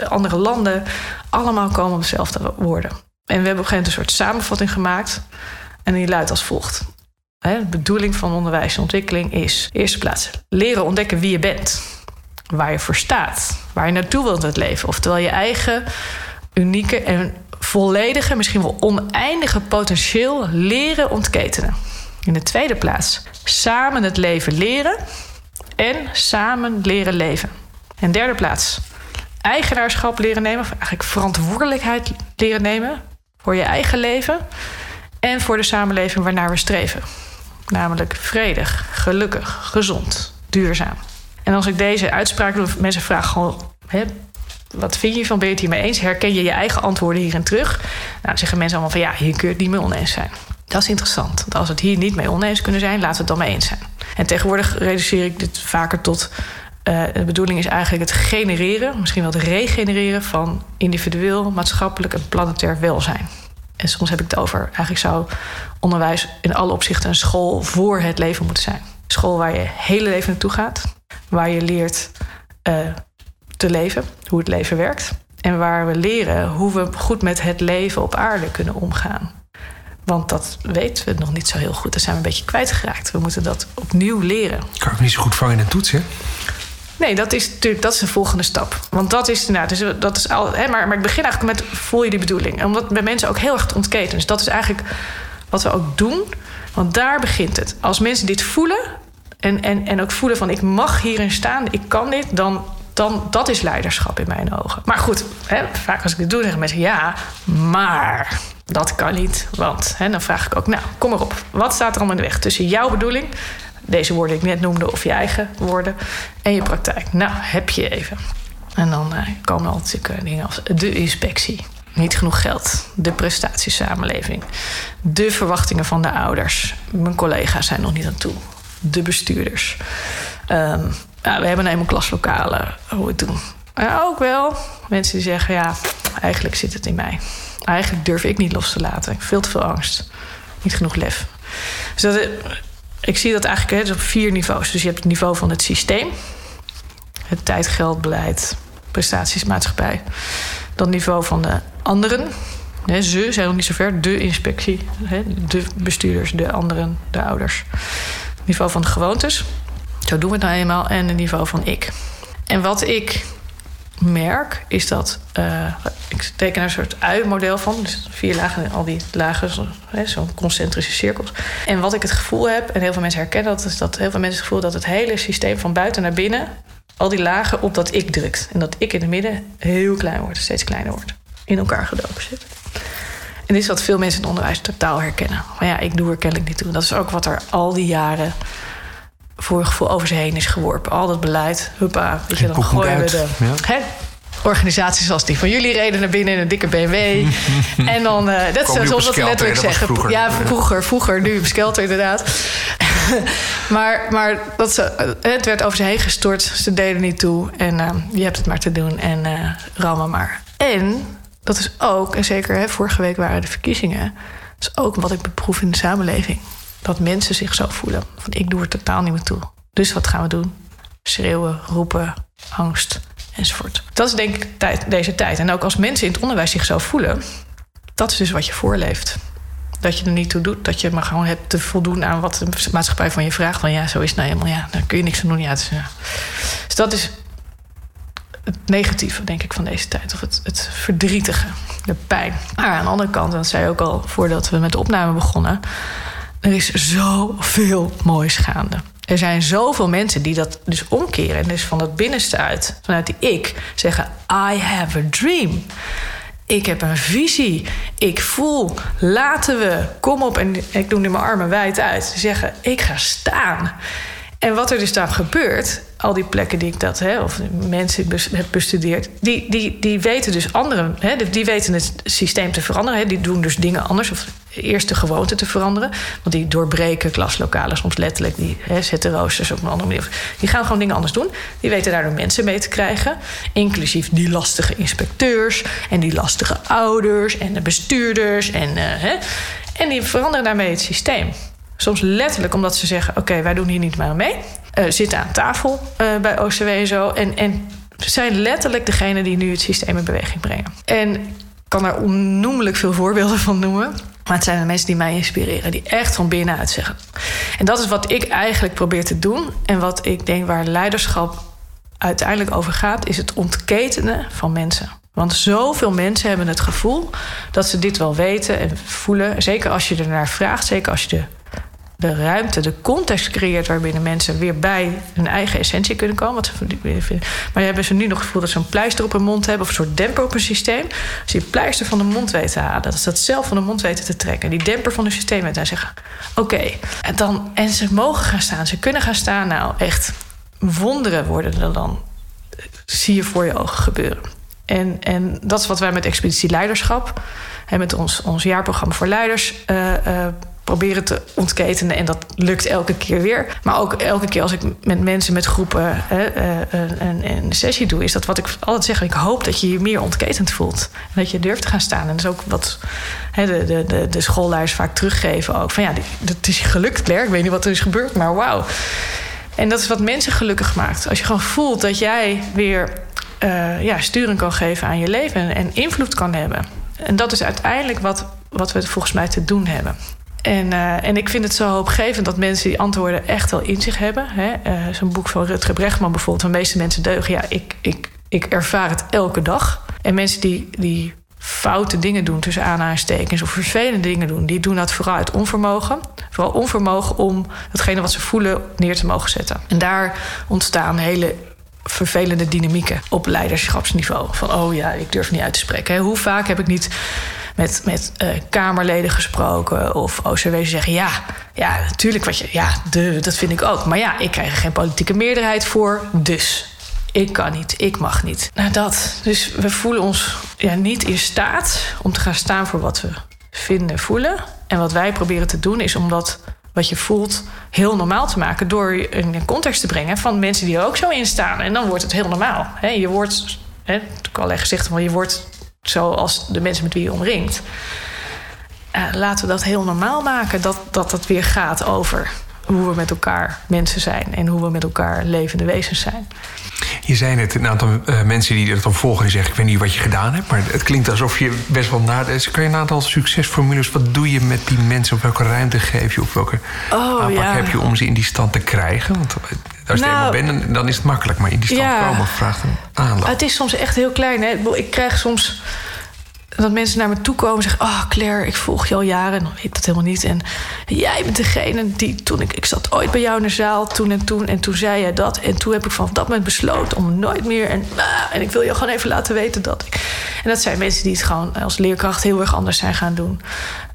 andere landen. Allemaal komen op dezelfde woorden. En we hebben op een gegeven moment een soort samenvatting gemaakt. En die luidt als volgt. de bedoeling van onderwijs en ontwikkeling is... eerste plaats leren ontdekken wie je bent. Waar je voor staat. Waar je naartoe wilt in het leven. Oftewel je eigen unieke en volledige... misschien wel oneindige potentieel leren ontketenen. In de tweede plaats samen het leven leren en samen leren leven. En derde plaats eigenaarschap leren nemen, of eigenlijk verantwoordelijkheid leren nemen voor je eigen leven en voor de samenleving waarnaar we streven. Namelijk vredig, gelukkig, gezond, duurzaam. En als ik deze uitspraak doe, mensen vragen gewoon: hè, wat vind je van? Ben je het hiermee eens? Herken je je eigen antwoorden hierin terug? Nou, zeggen mensen allemaal van ja, hier kun je het niet mee oneens zijn. Dat is interessant. Als we het hier niet mee oneens kunnen zijn, laten we het dan mee eens zijn. En tegenwoordig reduceer ik dit vaker tot. Uh, de bedoeling is eigenlijk het genereren, misschien wel het regenereren van individueel, maatschappelijk en planetair welzijn. En soms heb ik het over, eigenlijk zou onderwijs in alle opzichten een school voor het leven moeten zijn. School waar je hele leven naartoe gaat, waar je leert uh, te leven, hoe het leven werkt. En waar we leren hoe we goed met het leven op aarde kunnen omgaan. Want dat weten we nog niet zo heel goed. Daar zijn we een beetje kwijtgeraakt. We moeten dat opnieuw leren. Kan ik niet zo goed vangen in een toets, hè? Nee, dat is natuurlijk dat is de volgende stap. Want dat is, nou, dus dat is al, hè, maar, maar ik begin eigenlijk met voel je die bedoeling. Omdat bij mensen ook heel erg te ontketen. Dus dat is eigenlijk wat we ook doen. Want daar begint het. Als mensen dit voelen en, en, en ook voelen van ik mag hierin staan, ik kan dit, dan, dan dat is leiderschap in mijn ogen. Maar goed, hè, vaak als ik dit doe, zeggen mensen ja, maar dat kan niet. Want hè, dan vraag ik ook, nou, kom maar op. Wat staat er allemaal in de weg tussen jouw bedoeling, deze woorden die ik net noemde, of je eigen woorden, en je praktijk? Nou, heb je even. En dan uh, komen altijd uh, dingen als de inspectie. Niet genoeg geld. De prestatiesamenleving. De verwachtingen van de ouders. Mijn collega's zijn nog niet aan toe. De bestuurders. Ja, we hebben eenmaal klaslokalen. Hoe we het doen. Ja, ook wel. Mensen die zeggen, ja, eigenlijk zit het in mij. Eigenlijk durf ik niet los te laten. Veel te veel angst. Niet genoeg lef. Dus dat, ik zie dat eigenlijk hè, op vier niveaus. Dus je hebt het niveau van het systeem. Het tijd, geld, beleid, prestaties, maatschappij. Dan niveau van de anderen. ze zijn nog niet zo ver. De inspectie, de bestuurders, de anderen, de ouders. Niveau van de gewoontes. Zo doen we het nou eenmaal. En het niveau van ik. En wat ik merk, is dat uh, ik teken er een soort ui-model van. Dus vier lagen en al die lagen, zo'n concentrische cirkels. En wat ik het gevoel heb, en heel veel mensen herkennen dat, is dat heel veel mensen het gevoel dat het hele systeem van buiten naar binnen, al die lagen op dat ik drukt. En dat ik in het midden heel klein wordt, steeds kleiner wordt. In elkaar gedoken zit. En dit is wat veel mensen in het onderwijs totaal herkennen. Maar ja, ik doe er kennelijk niet toe. Dat is ook wat er al die jaren voor een gevoel over ze heen is geworpen. Al dat beleid, huppa, weet je, dan gooien we de... Ja. Hè? Organisaties zoals die van jullie reden naar binnen in een dikke BMW. en dan, eh, dat is zoals wat letterlijk zeggen. vroeger. Ja, vroeger, vroeger, nu op skelter inderdaad. maar maar dat ze, eh, het werd over ze heen gestort. Ze deden niet toe. En eh, je hebt het maar te doen. En eh rammen maar. En dat is ook, en zeker hè, vorige week waren de verkiezingen. Dat is ook wat ik beproef in de samenleving. Dat mensen zich zo voelen. Van ik doe er totaal niet meer toe. Dus wat gaan we doen? Schreeuwen, roepen, angst enzovoort. Dat is denk ik tijd, deze tijd. En ook als mensen in het onderwijs zich zo voelen, dat is dus wat je voorleeft. Dat je er niet toe doet, dat je maar gewoon hebt te voldoen aan wat de maatschappij van je vraagt. Van ja, zo is het nou helemaal, ja, daar kun je niks aan doen. Ja, ja. Dus dat is het negatieve, denk ik, van deze tijd. Of het, het verdrietige, de pijn. Maar aan de andere kant, dat zei ook al voordat we met de opname begonnen... er is zoveel moois gaande. Er zijn zoveel mensen die dat dus omkeren. En dus van het binnenste uit, vanuit die ik, zeggen... I have a dream. Ik heb een visie. Ik voel. Laten we. Kom op. En ik doe nu mijn armen wijd uit. Ze zeggen, ik ga staan. En wat er dus dan gebeurt, al die plekken die ik dat, hè, of mensen heb bestudeerd, die, die, die weten dus anderen, hè, die weten het systeem te veranderen. Hè, die doen dus dingen anders, of eerst de gewoonte te veranderen. Want die doorbreken klaslokalen soms letterlijk, die hè, zetten roosters op een andere manier. Die gaan gewoon dingen anders doen. Die weten daardoor mensen mee te krijgen, inclusief die lastige inspecteurs en die lastige ouders en de bestuurders. En, eh, hè, en die veranderen daarmee het systeem. Soms letterlijk omdat ze zeggen: Oké, wij doen hier niet meer mee. Eh, zitten aan tafel eh, bij OCW en zo. En, zijn letterlijk degene die nu het systeem in beweging brengen. En ik kan daar onnoemelijk veel voorbeelden van noemen. Maar het zijn de mensen die mij inspireren, die echt van binnenuit zeggen. En dat is wat ik eigenlijk probeer te doen. En wat ik denk waar leiderschap uiteindelijk over gaat, is het ontketenen van mensen. Want zoveel mensen hebben het gevoel dat ze dit wel weten en voelen. Zeker als je er naar vraagt, zeker als je de, de ruimte, de context creëert waarbinnen mensen weer bij hun eigen essentie kunnen komen. Wat ze. Maar hebben ze nu nog het gevoel dat ze een pleister op hun mond hebben of een soort demper op hun systeem. Als je die pleister van de mond weet te halen, dat ze dat zelf van de mond weten te trekken, die demper van hun systeem weten en zeggen: Oké, en dan en ze mogen gaan staan, ze kunnen gaan staan. Nou, echt wonderen worden er dan zie je voor je ogen gebeuren. En, en dat is wat wij met Expeditie Leiderschap... en met ons, ons jaarprogramma voor leiders... eh, eh, proberen te ontketenen. En dat lukt elke keer weer. Maar ook elke keer als ik met mensen, met groepen... eh, een, sessie doe... is dat wat ik altijd zeg. Ik hoop dat je je meer ontketend voelt. En dat je durft te gaan staan. En dat is ook wat de, de, de, de vaak teruggeven. Ook van ja, het is gelukt, Claire. Ik weet niet wat er is gebeurd, maar wauw. En dat is wat mensen gelukkig maakt. Als je gewoon voelt dat jij weer uh, ja, sturing kan geven aan je leven en, en, invloed kan hebben. En dat is uiteindelijk wat, wat we volgens mij te doen hebben. En, uh, en ik vind het zo hoopgevend dat mensen die antwoorden echt wel in zich hebben. Uh, Zo'n boek van Rutger Bregman bijvoorbeeld, van meeste mensen deugen. Ja, ik, ik, ik ervaar het elke dag. En mensen die, die foute dingen doen tussen aanhalingstekens of vervelende dingen doen, die doen dat vooral uit onvermogen. Vooral onvermogen om datgene wat ze voelen neer te mogen zetten. En daar ontstaan hele vervelende dynamieken op leiderschapsniveau. Van oh ja, ik durf niet uit te spreken. Hoe vaak heb ik niet met, met uh, Kamerleden gesproken of OCW zeggen: ja, ja, natuurlijk wat je, ja, de, dat vind ik ook. Maar ja, ik krijg er geen politieke meerderheid voor, dus. Ik kan niet, ik mag niet. Nou, dat. Dus we voelen ons ja, niet in staat om te gaan staan voor wat we vinden, voelen. En wat wij proberen te doen is om dat wat je voelt heel normaal te maken door een context te brengen van mensen die er ook zo in staan. En dan wordt het heel normaal. Je wordt, he, ik al gezegd, van je wordt zoals de mensen met wie je omringt. Uh, laten we dat heel normaal maken, dat, dat het weer gaat over hoe we met elkaar mensen zijn en hoe we met elkaar levende wezens zijn. Je zei net een aantal uh, mensen die dat dan volgen, die zeggen: Ik weet niet wat je gedaan hebt, maar het klinkt alsof je best wel nadenkt. Kan je een aantal succesformules, wat doe je met die mensen? Op welke ruimte geef je? Op welke oh, aanpak ja. heb je om ze in die stand te krijgen? Want als je nou, er eenmaal bent, dan is het makkelijk, maar in die stand ja, komen vraagt een aanloop. Het is soms echt heel klein. Hè? Ik krijg soms dat mensen naar me toe komen en zeggen: Oh, Claire, ik volg je al jaren. En dan weet ik dat helemaal niet. En jij bent degene die toen ik, ik zat ooit bij jou in de zaal, toen en toen. En toen zei jij dat. En toen heb ik van dat moment besloten om nooit meer. En, ah, en ik wil je gewoon even laten weten dat ik. En dat zijn mensen die het gewoon als leerkracht heel erg anders zijn gaan doen.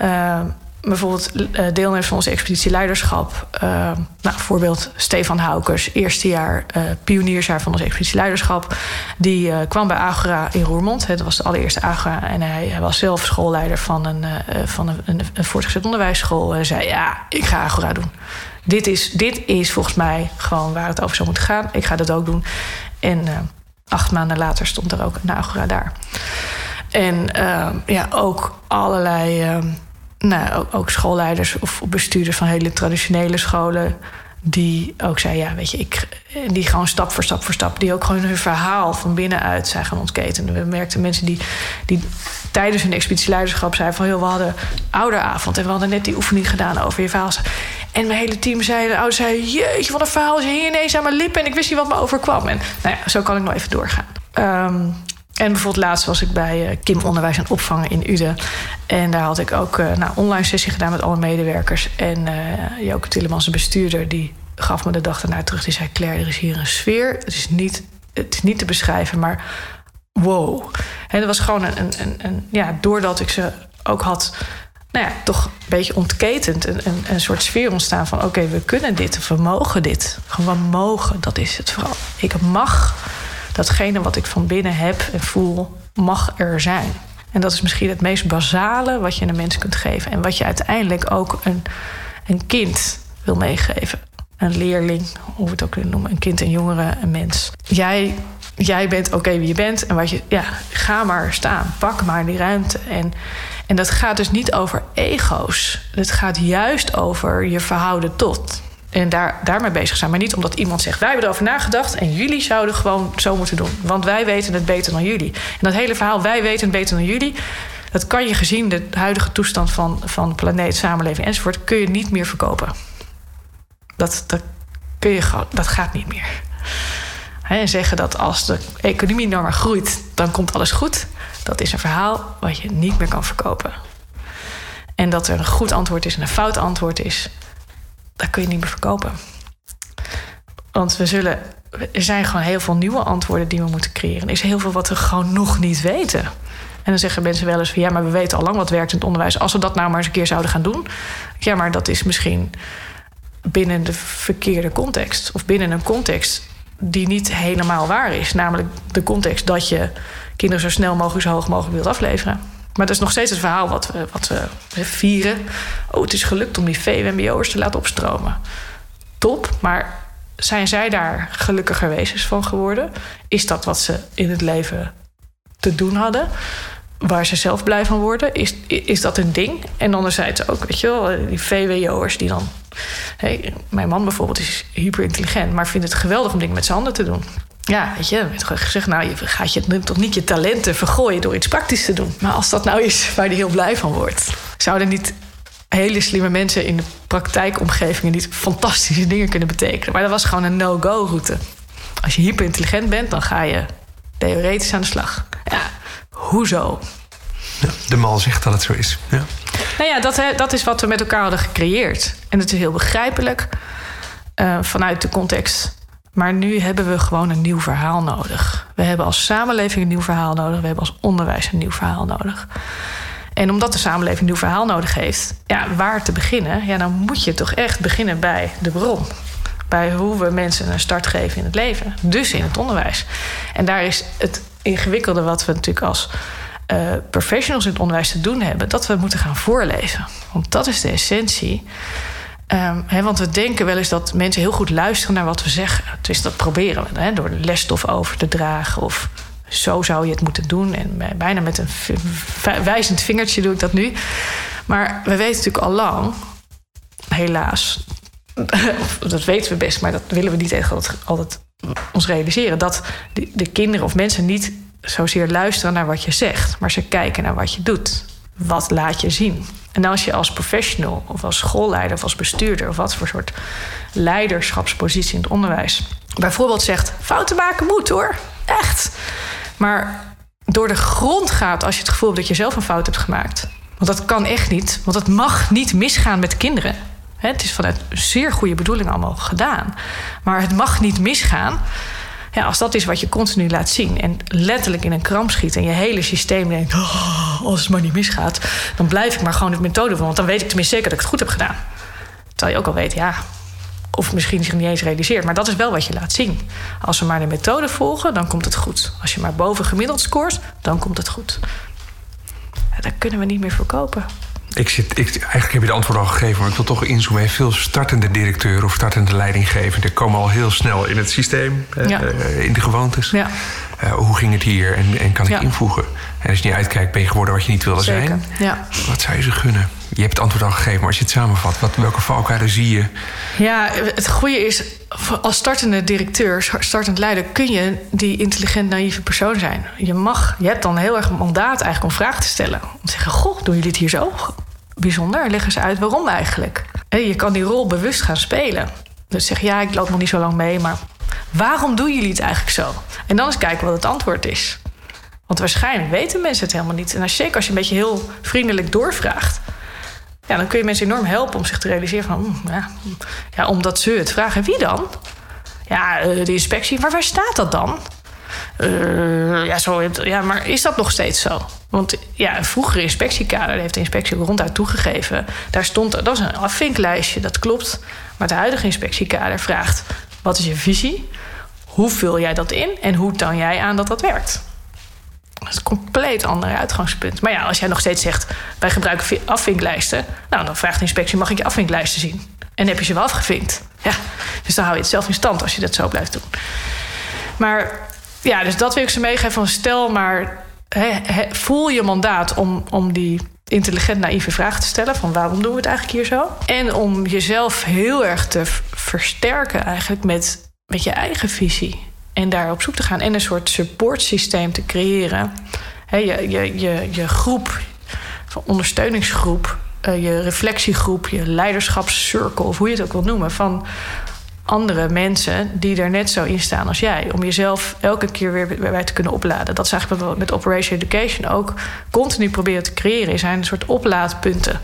Uh, bijvoorbeeld uh, deelnemers van onze expeditie leiderschap. Uh, nou, bijvoorbeeld Stefan Haukers, eerste jaar uh, pioniersjaar van onze expeditie leiderschap. Die kwam bij Agora in Roermond. Dat was de allereerste Agora. En hij, hij was zelf schoolleider van een, van een, voortgezet onderwijsschool. En zei: Ja, ik ga Agora doen. Dit is, dit is volgens mij gewoon waar het over zou moeten gaan. Ik ga dat ook doen. En acht maanden later stond er ook een Agora daar. En ja, ook allerlei nou, ook, schoolleiders of bestuurders van hele traditionele scholen. Die ook zei, ja, weet je, ik, die gewoon stap voor stap voor stap, die ook gewoon hun verhaal van binnenuit zijn gaan ontketenen. We merkten mensen die, die tijdens hun expeditieleiderschap zeiden van, joh, we hadden ouderavond en we hadden net die oefening gedaan over je verhaal. En mijn hele team zei, de ouder zei, jeetje, wat een verhaal is hier ineens aan mijn lippen en ik wist niet wat me overkwam. En nou ja, zo kan ik nog even doorgaan. Um, en bijvoorbeeld laatst was ik bij uh, Kim Onderwijs en Opvangen in Uden. En daar had ik ook uh, nou, online sessie gedaan met alle medewerkers. En uh, Tillemans, de bestuurder, die gaf me de dag daarna terug. Die zei, Claire, er is hier een sfeer. Het is niet, het is niet te beschrijven, maar wow. En dat was gewoon een, een, een, ja, doordat ik ze ook had... Nou ja, toch een beetje ontketend. Een, een, een soort sfeer ontstaan van... oké, we kunnen dit we mogen dit. Gewoon, mogen, dat is het vooral. Ik mag datgene wat ik van binnen heb en voel, mag er zijn. En dat is misschien het meest basale wat je een mens kunt geven. En wat je uiteindelijk ook een, een kind wil meegeven. Een leerling, hoe we het ook kunnen noemen. Een kind, een jongere, een mens. Jij, jij bent oké wie je bent. En wat je, ja, ga maar staan. Pak maar die ruimte. En, en dat gaat dus niet over ego's. Het gaat juist over je verhouden tot en daar, daarmee bezig zijn. Maar niet omdat iemand zegt: wij hebben erover nagedacht en jullie zouden gewoon zo moeten doen. Want wij weten het beter dan jullie. En dat hele verhaal: wij weten het beter dan jullie. Dat kan je gezien de huidige toestand van, van planeet, samenleving enzovoort, kun je niet meer verkopen. Dat, dat, kun je, dat gaat niet meer. en zeggen dat als de economie normaal groeit, dan komt alles goed. Dat is een verhaal wat je niet meer kan verkopen. En dat er een goed antwoord is en een fout antwoord is, dat kun je niet meer verkopen. Want we zullen, er zijn gewoon heel veel nieuwe antwoorden die we moeten creëren. Er is heel veel wat we gewoon nog niet weten. En dan zeggen mensen wel eens van ja, maar we weten al lang wat werkt in het onderwijs. Als we dat nou maar eens een keer zouden gaan doen. Ja, maar dat is misschien binnen de verkeerde context. Of binnen een context die niet helemaal waar is. Namelijk de context dat je kinderen zo snel mogelijk, zo hoog mogelijk wilt afleveren. Maar dat is nog steeds het verhaal wat we, wat vieren. Oh, het is gelukt om die VWMBO'ers te laten opstromen. Top, maar zijn zij daar gelukkiger wezens van geworden? Is dat wat ze in het leven te doen hadden? Waar ze zelf blij van worden? Is, is dat een ding? En anderzijds ook, weet je wel, die VWO'ers die dan... Hey, mijn man bijvoorbeeld is hyperintelligent... maar vindt het geweldig om dingen met zijn handen te doen. Ja, weet je, werd gezegd, nou, je gaat je toch niet je talenten vergooien door iets praktisch te doen. Maar als dat nou is waar hij heel blij van wordt, zouden niet hele slimme mensen in de praktijkomgevingen niet fantastische dingen kunnen betekenen. Maar dat was gewoon een no-go-route. Als je hyperintelligent bent, dan ga je theoretisch aan de slag. Ja, hoezo? Ja, de mal zegt dat het zo is. Ja. Nou ja, dat, dat is wat we met elkaar hadden gecreëerd. En het is heel begrijpelijk uh, vanuit de context maar nu hebben we gewoon een nieuw verhaal nodig. We hebben als samenleving een nieuw verhaal nodig. We hebben als onderwijs een nieuw verhaal nodig. En omdat de samenleving een nieuw verhaal nodig heeft, ja, waar te beginnen? Ja, dan moet je toch echt beginnen bij de bron. Bij hoe we mensen een start geven in het leven. Dus in het onderwijs. En daar is het ingewikkelde wat we natuurlijk als uh, professionals in het onderwijs te doen hebben, dat we moeten gaan voorlezen. Want dat is de essentie Um, want we denken wel eens dat mensen heel goed luisteren naar wat we zeggen. Dus dat proberen we he, door lesstof over te dragen. Of zo zou je het moeten doen. En bijna met een wijzend vingertje doe ik dat nu. Maar we weten natuurlijk al lang, helaas, dat weten we best, maar dat willen we niet echt altijd, altijd ons realiseren. Dat de, de kinderen of mensen niet zozeer luisteren naar wat je zegt, maar ze kijken naar wat je doet. Wat laat je zien? En als je als professional of als schoolleider of als bestuurder of wat voor soort leiderschapspositie in het onderwijs bijvoorbeeld zegt: fouten maken moet hoor, echt. Maar door de grond gaat als je het gevoel hebt dat je zelf een fout hebt gemaakt. Want dat kan echt niet. Want het mag niet misgaan met kinderen. Het is vanuit zeer goede bedoeling allemaal gedaan. Maar het mag niet misgaan. Ja, als dat is wat je continu laat zien en letterlijk in een kramp schiet en je hele systeem denkt: oh, als het maar niet misgaat, dan blijf ik maar gewoon de methode van, want dan weet ik tenminste zeker dat ik het goed heb gedaan. Terwijl je ook al weet, ja, of misschien zich niet eens realiseert, maar dat is wel wat je laat zien. Als we maar de methode volgen, dan komt het goed. Als je maar boven gemiddeld scoort, dan komt het goed. Ja, dat kunnen we niet meer verkopen. Ik zit, ik, eigenlijk heb je de antwoord al gegeven, maar ik wil toch inzoomen. Veel startende directeuren of startende leidinggevenden komen al heel snel in het systeem, ja. uh, in de gewoontes. Ja. Uh, hoe ging het hier en, en kan ik ja. invoegen? En als je niet uitkijkt, ben je geworden wat je niet wilde Zeker. zijn. Ja. Wat zou je ze gunnen? Je hebt het antwoord al gegeven, maar als je het samenvat, wat, welke valkuilen zie je? Ja, het goede is, als startende directeur, startend leider, kun je die intelligent naïeve persoon zijn. Je mag, je hebt dan heel erg een mandaat eigenlijk om vragen te stellen. Om te zeggen, goh, doen jullie het hier zo? Bijzonder, leg eens uit waarom eigenlijk. Je kan die rol bewust gaan spelen. Dus zeg, ja, ik loop nog niet zo lang mee, maar waarom doen jullie het eigenlijk zo? En dan eens kijken wat het antwoord is. Want waarschijnlijk weten mensen het helemaal niet. En als, zeker als je een beetje heel vriendelijk doorvraagt, ja, dan kun je mensen enorm helpen om zich te realiseren van, mm, ja, ja, omdat ze het vragen. Wie dan? Ja, de inspectie. Maar waar staat dat dan? Uh, ja, zo, ja, maar is dat nog steeds zo? Want ja, een vroegere inspectiekader heeft de inspectie ronduit toegegeven. Daar stond, dat is een afvinklijstje, dat klopt. Maar de huidige inspectiekader vraagt: wat is je visie? Hoe vul jij dat in en hoe toon jij aan dat dat werkt? Dat is een compleet ander uitgangspunt. Maar ja, als jij nog steeds zegt: wij gebruiken afvinklijsten, nou dan vraagt de inspectie: mag ik je afvinklijsten zien? En heb je ze wel afgevinkt? Ja, dus dan hou je het zelf in stand als je dat zo blijft doen. Maar ja, dus dat wil ik ze meegeven van stel maar, voel je mandaat om, om die intelligent naïeve vraag te stellen van waarom doen we het eigenlijk hier zo? En om jezelf heel erg te versterken eigenlijk met, met je eigen visie. En daar op zoek te gaan en een soort supportsysteem te creëren. Je, je, je, je groep, ondersteuningsgroep, uh, je reflectiegroep, je leiderschapscirkel, of hoe je het ook wil noemen, van andere mensen die er net zo in staan als jij. Om jezelf elke keer weer bij te kunnen opladen. Dat is eigenlijk wat we met Operation Education ook continu proberen te creëren. Er zijn een soort oplaadpunten.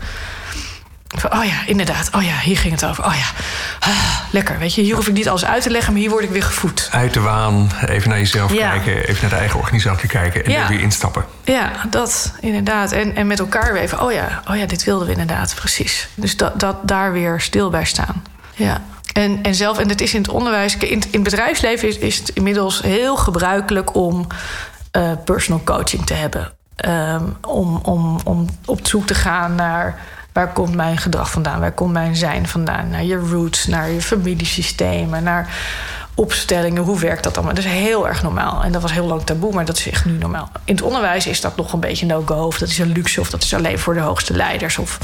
Van, oh ja, inderdaad. Oh ja, hier ging het over. Oh ja, ah, lekker. Weet je, hier hoef ik niet alles uit te leggen, maar hier word ik weer gevoed. Uit de waan, even naar jezelf ja. kijken, even naar de eigen organisatie kijken en ja. weer instappen. Ja, dat inderdaad. En, en met elkaar weer even, oh ja, oh ja, dit wilden we inderdaad, precies. Dus dat, dat daar weer stil bij staan. Ja. En, en zelf, en het is in het onderwijs, in, in het bedrijfsleven is, is het inmiddels heel gebruikelijk om uh, personal coaching te hebben. Um, om, om, om op zoek te gaan naar waar komt mijn gedrag vandaan, waar komt mijn zijn vandaan, naar je roots, naar je familiesystemen, naar opstellingen, hoe werkt dat allemaal? Dat is heel erg normaal. En dat was heel lang taboe, maar dat is echt nu normaal. In het onderwijs is dat nog een beetje no-go, of dat is een luxe, of dat is alleen voor de hoogste leiders. Of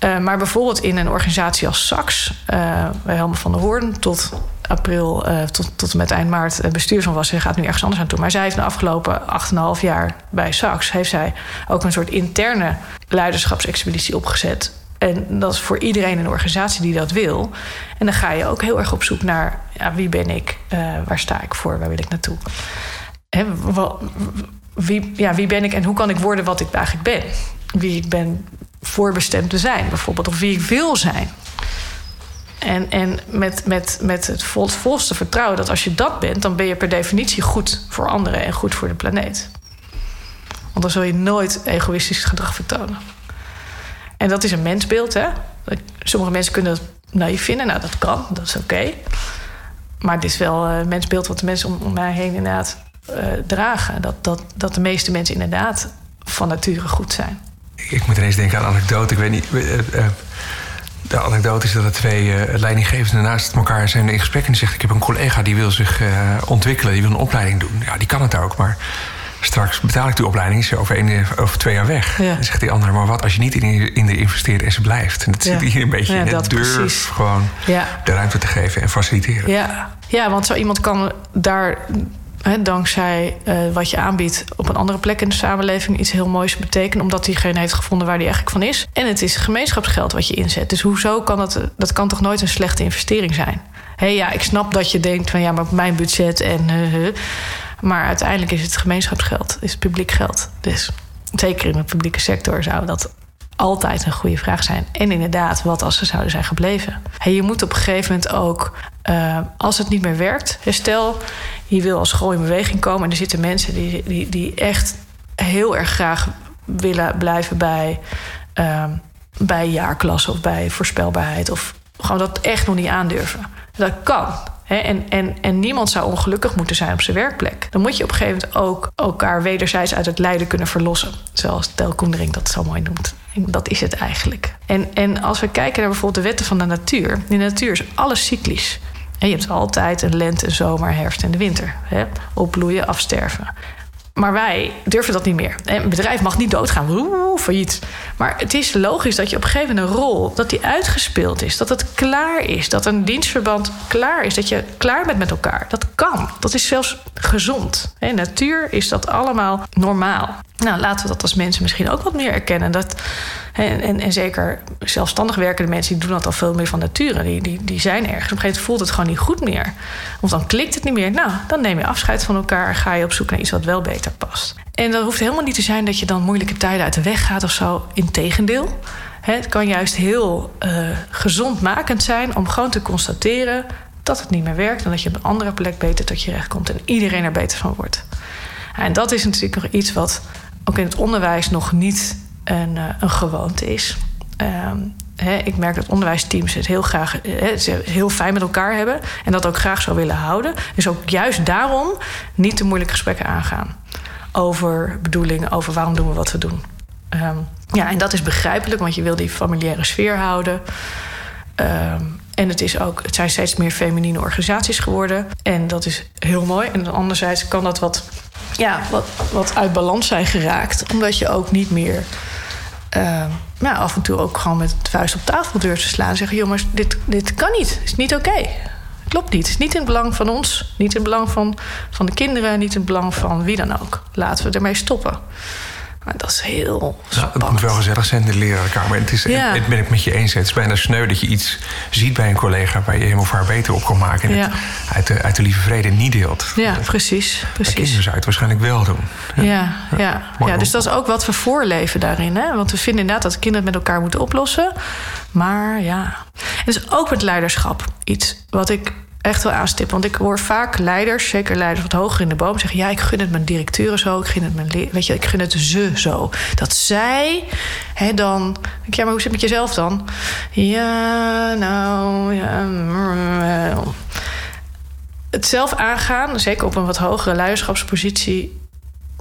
uh, maar bijvoorbeeld in een organisatie als SAX, uh, bij Helma van der Hoorn, tot april, uh, tot, tot en met eind maart bestuur van was. Ze gaat nu ergens anders aan toe. Maar zij heeft de afgelopen 8,5 jaar bij SAX... heeft zij ook een soort interne leiderschapsexpeditie opgezet. En dat is voor iedereen de organisatie die dat wil. En dan ga je ook heel erg op zoek naar... Ja, wie ben ik? waar sta ik voor? Waar wil ik naartoe? Wie, ja, wie ben ik en hoe kan ik worden wat ik eigenlijk ben? Wie ik ben voorbestemd te zijn, bijvoorbeeld, of wie ik wil zijn. En, en met, met, met het vol, volste vertrouwen dat als je dat bent, dan ben je per definitie goed voor anderen en goed voor de planeet. Want dan zul je nooit egoïstisch gedrag vertonen. En dat is een mensbeeld, hè? Sommige mensen kunnen dat naïef vinden, nou dat kan, dat is oké. Maar dit is wel een mensbeeld wat de mensen om, om mij heen inderdaad uh, dragen. Dat, dat, dat de meeste mensen inderdaad van nature goed zijn ik moet ineens denken aan een anekdote. Ik weet niet. Uh, uh, de anekdote is dat er twee uh, leidinggevenden naast elkaar zijn in gesprek. En die zegt: Ik heb een collega die wil zich ontwikkelen, die wil een opleiding doen. Ja, die kan het ook, maar straks betaal ik die opleiding, is ze over, een, over twee jaar weg. Ja. Dan zegt die andere: Maar wat als je niet in, in de investeert en ze blijft? En dat zit hier een beetje in het durf precies. gewoon de ruimte te geven en faciliteren. Ja. ja, want zo iemand kan daar dankzij uh, wat je aanbiedt op een andere plek in de samenleving iets heel moois betekenen. Omdat diegene heeft gevonden waar die eigenlijk van is. En het is gemeenschapsgeld wat je inzet. Dus hoezo kan dat? Dat kan toch nooit een slechte investering zijn? Hé, hey, ja, ik snap dat je denkt van ja, maar mijn budget en. Uh, Maar uiteindelijk is het gemeenschapsgeld, is het publiek geld. Dus zeker in de publieke sector zou dat altijd een goede vraag zijn. En inderdaad, wat als ze zouden zijn gebleven? Hey, je moet op een gegeven moment ook, uh, als het niet meer werkt, stel je wil als school in beweging komen en er zitten mensen die, die, die echt heel erg graag willen blijven bij, uh, bij jaarklasse of bij voorspelbaarheid of gewoon dat echt nog niet aandurven. Dat kan en, en, en niemand zou ongelukkig moeten zijn op zijn werkplek. Dan moet je op een gegeven moment ook elkaar wederzijds uit het lijden kunnen verlossen. Zoals Tel Koendering dat zo mooi noemt. En dat is het eigenlijk. En, en als we kijken naar bijvoorbeeld de wetten van de natuur. De natuur is alles cyclisch. Je hebt altijd een lente, een zomer, herfst en de winter. Opbloeien, afsterven. Maar wij durven dat niet meer. Een bedrijf mag niet doodgaan. Oeh, failliet. Maar het is logisch dat je op een gegeven moment een rol... dat die uitgespeeld is. Dat het klaar is. Dat een dienstverband klaar is. Dat je klaar bent met elkaar. Kan. Dat is zelfs gezond. In natuur is dat allemaal normaal. Nou, laten we dat als mensen misschien ook wat meer erkennen. Dat, en, en, en zeker zelfstandig werkende mensen... die doen dat al veel meer van nature. Die, die, die zijn ergens. Op een gegeven moment voelt het gewoon niet goed meer. Of dan klikt het niet meer. Nou, dan neem je afscheid van elkaar... ga je op zoek naar iets wat wel beter past. En dat hoeft helemaal niet te zijn dat je dan moeilijke tijden uit de weg gaat of zo. Integendeel. Het kan juist heel uh, gezondmakend zijn om gewoon te constateren dat het niet meer werkt en dat je op een andere plek beter tot je recht komt en iedereen er beter van wordt. En dat is natuurlijk nog iets wat ook in het onderwijs nog niet een, uh, een gewoonte is. Um, ik merk dat onderwijsteams het heel graag het heel fijn met elkaar hebben en dat ook graag zou willen houden. Dus ook juist daarom niet te moeilijke gesprekken aangaan over bedoelingen, over waarom doen we wat we doen. Um, ja, en dat is begrijpelijk, want je wil die familiaire sfeer houden. Um, en het, is ook, het zijn steeds meer feminine organisaties geworden. En dat is heel mooi. En anderzijds kan dat wat, ja, wat, wat uit balans zijn geraakt. Omdat je ook niet meer uh, nou, af en toe ook gewoon met de vuist op tafel durft te slaan. En zeggen, jongens, dit, dit kan niet. Het is niet oké. Okay. Klopt niet. Het is niet in het belang van ons. Niet in het belang van, van de kinderen. Niet in het belang van wie dan ook. Laten we ermee stoppen. Maar dat is heel nou, Het moet wel gezellig zijn in de lerarenkamer. Het, is, ja. het ben ik met je eens. Het is bijna sneu dat je iets ziet bij een collega... waar je helemaal voor haar beter op kan maken... en ja. uit, de, uit de lieve vrede niet deelt. Ja, precies. precies. Kinderen zou het waarschijnlijk wel doen. Ja, ja, ja. ja dus dat is ook wat we voorleven daarin. Hè? Want we vinden inderdaad dat kinderen het met elkaar moeten oplossen. Maar ja... Het is ook met leiderschap iets wat ik echt wel aanstippen. Want ik hoor vaak leiders, zeker leiders wat hoger in de boom, zeggen: Ja, ik gun het mijn directeuren zo, ik gun het mijn weet je, ik gun het ze zo. Dat zij hè, dan. Ja, maar hoe zit het met jezelf dan? Ja, nou, ja. Mm, het zelf aangaan, zeker op een wat hogere leiderschapspositie,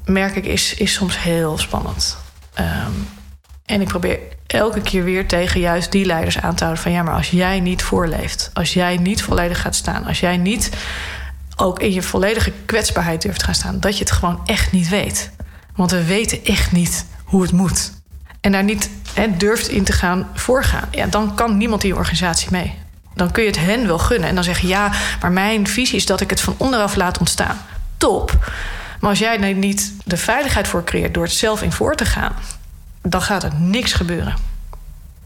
merk ik, is, is soms heel spannend. Um, en ik probeer elke keer weer tegen juist die leiders aan te houden van ja, maar als jij niet voorleeft, als jij niet volledig gaat staan, als jij niet ook in je volledige kwetsbaarheid durft gaan staan, dat je het gewoon echt niet weet. Want we weten echt niet hoe het moet. En daar niet durft in te gaan voorgaan, ja, dan kan niemand in je organisatie mee. Dan kun je het hen wel gunnen en dan zeggen ja, maar mijn visie is dat ik het van onderaf laat ontstaan. Top. Maar als jij er niet de veiligheid voor creëert door het zelf in voor te gaan, dan gaat er niks gebeuren.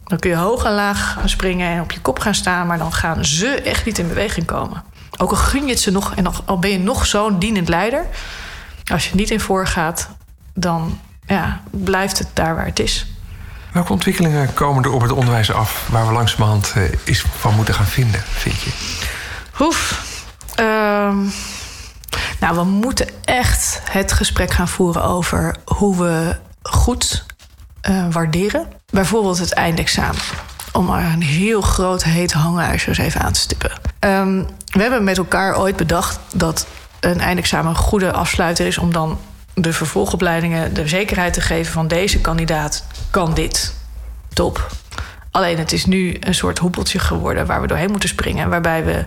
Dan kun je hoog en laag gaan springen en op je kop gaan staan, maar dan gaan ze echt niet in beweging komen. Ook al gun je het ze nog en al ben je nog zo'n dienend leider, als je niet in voorgaat, dan ja, blijft het daar waar het is. Welke ontwikkelingen komen er op het onderwijs af waar we langzamerhand uh, iets van moeten gaan vinden, vind je? Oef. Uh, nou, we moeten echt het gesprek gaan voeren over hoe we goed uh, waarderen. Bijvoorbeeld het eindexamen. Om een heel groot heet hangijzer even aan te stippen. Um, we hebben met elkaar ooit bedacht dat een eindexamen een goede afsluiter is om dan de vervolgopleidingen de zekerheid te geven van deze kandidaat kan dit. Top. Alleen het is nu een soort hoepeltje geworden waar we doorheen moeten springen. Waarbij we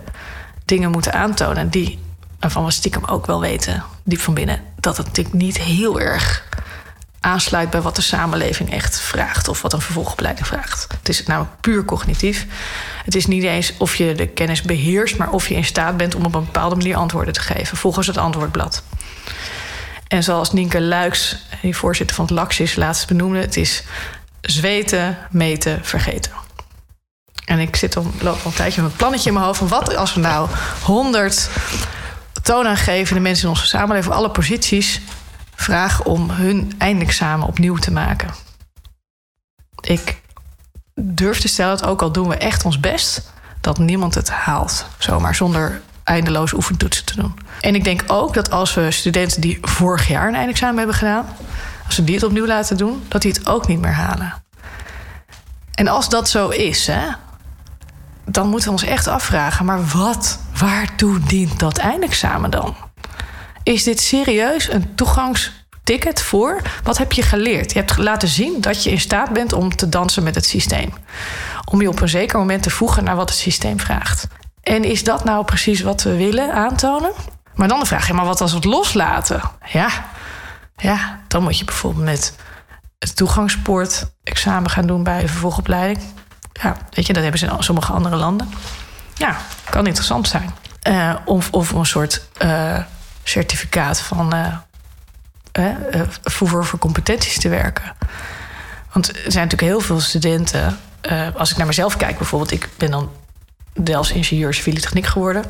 dingen moeten aantonen die, waarvan we stiekem ook wel weten, diep van binnen, dat het natuurlijk niet heel erg aansluit bij wat de samenleving echt vraagt of wat een vervolgopleiding vraagt. Het is namelijk puur cognitief. Het is niet eens of je de kennis beheerst, maar of je in staat bent om op een bepaalde manier antwoorden te geven volgens het antwoordblad. En zoals Nienke Luiks, die voorzitter van het LAXIS, laatst benoemde, het is zweten, meten, vergeten. En ik zit om, loop al een tijdje met een plannetje in mijn hoofd van wat als we nou 100 toonaangevende mensen in onze samenleving, alle posities, vragen om hun eindexamen opnieuw te maken. Ik durf te stellen dat ook al doen we echt ons best, dat niemand het haalt. Zomaar zonder eindeloos oefentoetsen te doen. En ik denk ook dat als we studenten die vorig jaar een eindexamen hebben gedaan, als we die het opnieuw laten doen, dat die het ook niet meer halen. En als dat zo is, hè, dan moeten we ons echt afvragen: maar wat, waartoe dient dat eindexamen dan? Is dit serieus een toegangsticket voor? Wat heb je geleerd? Je hebt laten zien dat je in staat bent om te dansen met het systeem. Om je op een zeker moment te voegen naar wat het systeem vraagt. En is dat nou precies wat we willen aantonen? Maar dan de vraag, ja, maar wat als we het loslaten? Ja, ja dan moet je bijvoorbeeld met het toegangspoort-examen gaan doen bij een vervolgopleiding. Ja, weet je, dat hebben ze in sommige andere landen. Ja, kan interessant zijn. Uh, of, of een soort uh, certificaat van uh, voor, voor competenties te werken. Want er zijn natuurlijk heel veel studenten. als ik naar mezelf kijk bijvoorbeeld, ik ben dan Delfts ingenieur civiele techniek geworden.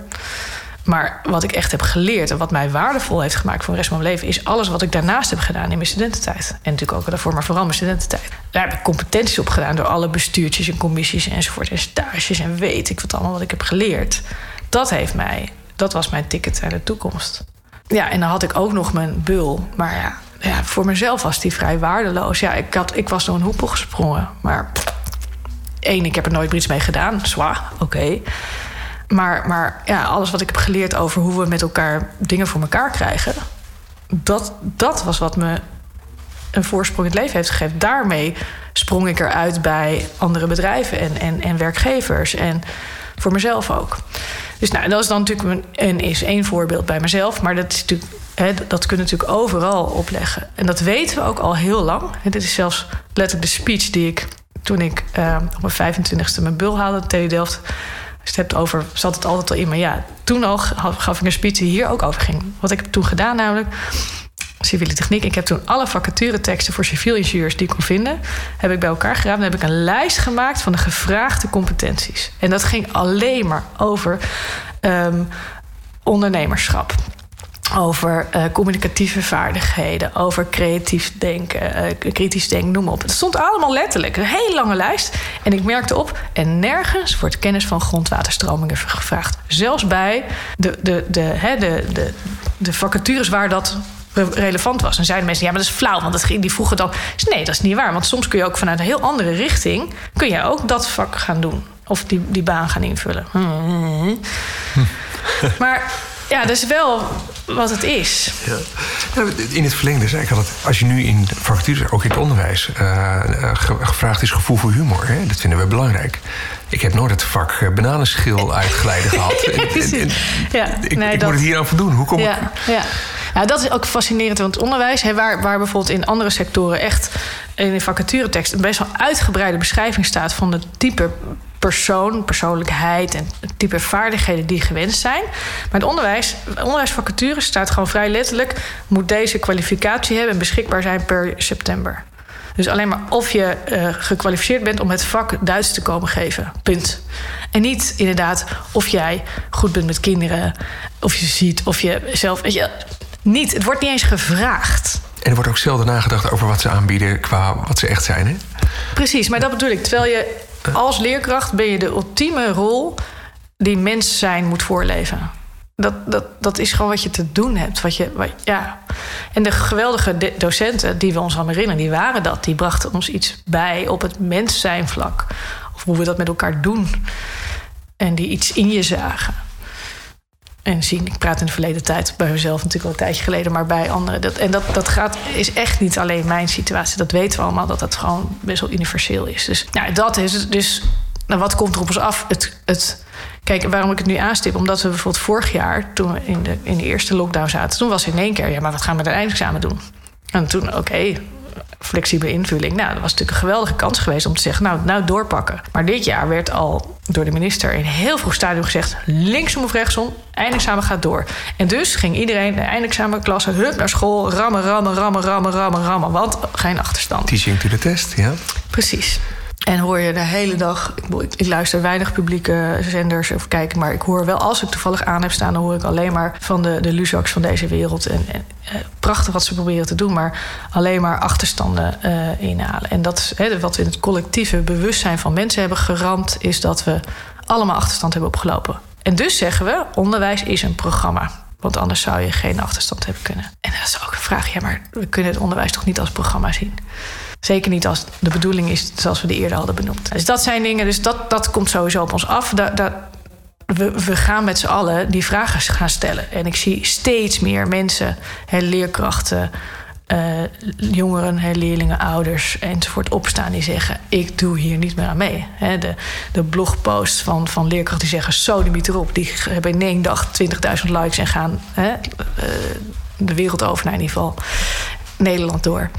Maar wat ik echt heb geleerd en wat mij waardevol heeft gemaakt voor de rest van mijn leven, is alles wat ik daarnaast heb gedaan in mijn studententijd. En natuurlijk ook daarvoor, maar vooral mijn studententijd. Daar heb ik competenties op gedaan door alle bestuurtjes en commissies enzovoort. En stages en weet ik wat allemaal wat ik heb geleerd. Dat heeft mij, dat was mijn ticket naar de toekomst. Ja, en dan had ik ook nog mijn bul. Maar ja, ja voor mezelf was die vrij waardeloos. Ja, ik, had, ik was door een hoepel gesprongen. Maar één, ik heb er nooit iets mee gedaan. Zwaar, oké. Maar, maar ja, alles wat ik heb geleerd over hoe we met elkaar dingen voor elkaar krijgen, dat, dat was wat me een voorsprong in het leven heeft gegeven. Daarmee sprong ik eruit bij andere bedrijven en, en, en werkgevers. En voor mezelf ook. Dus nou, dat is dan natuurlijk een, is één voorbeeld bij mezelf. Maar dat, is natuurlijk, hè, dat kunnen we natuurlijk overal opleggen. En dat weten we ook al heel lang. Dit is zelfs letterlijk de speech die ik toen ik uh, op mijn 25e mijn bul haalde, TU Delft als je het hebt over, zat het altijd al in. Maar ja, toen al gaf ik een speech die hier ook over ging. Wat ik heb toen gedaan namelijk, civiele techniek. Ik heb toen alle vacatureteksten voor civiel ingenieurs die ik kon vinden... heb ik bij elkaar geraapt en heb ik een lijst gemaakt van de gevraagde competenties. En dat ging alleen maar over um, ondernemerschap over uh, communicatieve vaardigheden, over creatief denken, uh, kritisch denken, noem maar op. Het stond allemaal letterlijk, een hele lange lijst. En ik merkte op, en nergens wordt kennis van grondwaterstromingen gevraagd. Zelfs bij de, de, de, de, de, de vacatures waar dat relevant was. En zeiden mensen, ja, maar dat is flauw, want dat, die vroegen dan... Nee, dat is niet waar, want soms kun je ook vanuit een heel andere richting... kun je ook dat vak gaan doen. Of die, die baan gaan invullen. Hm. Maar ja, dat is wel wat het is. Ja. Nou, in het verlengde zei ik altijd... als je nu in vacatures, ook in het onderwijs... Uh, gevraagd is gevoel voor humor, hè, dat vinden we belangrijk. Ik heb nooit het vak uh, bananenschil uitgeleiden gehad. en, ja, ik, nee, ik dat... moet het hier aan voldoen. Hoe kom ja, ik... Ja. Nou, dat is ook fascinerend, want het onderwijs... Hè, waar, waar bijvoorbeeld in andere sectoren echt... in de vacaturetekst een best wel uitgebreide beschrijving staat... van het type persoon, persoonlijkheid en het type vaardigheden die gewenst zijn. Maar het onderwijs, onderwijsvacature staat gewoon vrij letterlijk: moet deze kwalificatie hebben en beschikbaar zijn per september. Dus alleen maar of je uh, gekwalificeerd bent om het vak Duits te komen geven. Punt. En niet inderdaad of jij goed bent met kinderen, of je ziet, of je zelf. Weet je, niet. Het wordt niet eens gevraagd. En er wordt ook zelden nagedacht over wat ze aanbieden qua wat ze echt zijn. Hè? Precies, maar dat bedoel ik. Terwijl je als leerkracht ben je de ultieme rol die mens zijn moet voorleven. Dat, dat, dat is gewoon wat je te doen hebt. Wat je, ja. En de geweldige docenten die we ons allemaal herinneren, die waren dat. Die brachten ons iets bij op het mens zijn vlak. Of hoe we dat met elkaar doen. En die iets in je zagen en zien. Ik praat in de verleden tijd bij mezelf natuurlijk al een tijdje geleden, maar bij anderen. Dat, en dat, dat gaat, is echt niet alleen mijn situatie. Dat weten we allemaal, dat dat gewoon best wel universeel is. Dus nou, dat is. Dus nou, wat komt er op ons af? Het, het, kijk, waarom ik het nu aanstip? Omdat we bijvoorbeeld vorig jaar, toen we in de, in de eerste lockdown zaten, toen was in één keer, ja, maar wat gaan we met het eindexamen doen? En toen, oké, flexibele invulling. Nou, dat was natuurlijk een geweldige kans geweest om te zeggen, nou, nou doorpakken. Maar dit jaar werd al door de minister in heel vroeg stadium gezegd, linksom of rechtsom, eindexamen gaat door. En dus ging iedereen de eindexamenklasse hup naar school, rammen, rammen, rammen, rammen, rammen, rammen, want geen achterstand. Teaching to the test, ja. Precies. En hoor je de hele dag. Ik, ik, luister weinig publieke zenders of kijken. Maar ik hoor wel, als ik toevallig aan heb staan, dan hoor ik alleen maar van de, de Luzaks van deze wereld. En, eh, prachtig wat ze proberen te doen, maar alleen maar achterstanden uh, inhalen. En dat is wat we in het collectieve bewustzijn van mensen hebben geramd, is dat we allemaal achterstand hebben opgelopen. En dus zeggen we: onderwijs is een programma. Want anders zou je geen achterstand hebben kunnen. En dat is ook een vraag. Ja, maar we kunnen het onderwijs toch niet als programma zien? Zeker niet als de bedoeling is zoals we die eerder hadden benoemd. Dus dat zijn dingen, dus dat, dat komt sowieso op ons af. Dat, we, we gaan met z'n allen die vragen gaan stellen. En ik zie steeds meer mensen, hè, leerkrachten, uh, jongeren, hè, leerlingen, ouders enzovoort opstaan die zeggen: Ik doe hier niet meer aan mee. Hè, de, de blogposts van, van leerkrachten die zeggen: Zo, de erop. Die hebben in één dag 20.000 likes en gaan hè, uh, de wereld over, naar in ieder geval Nederland door.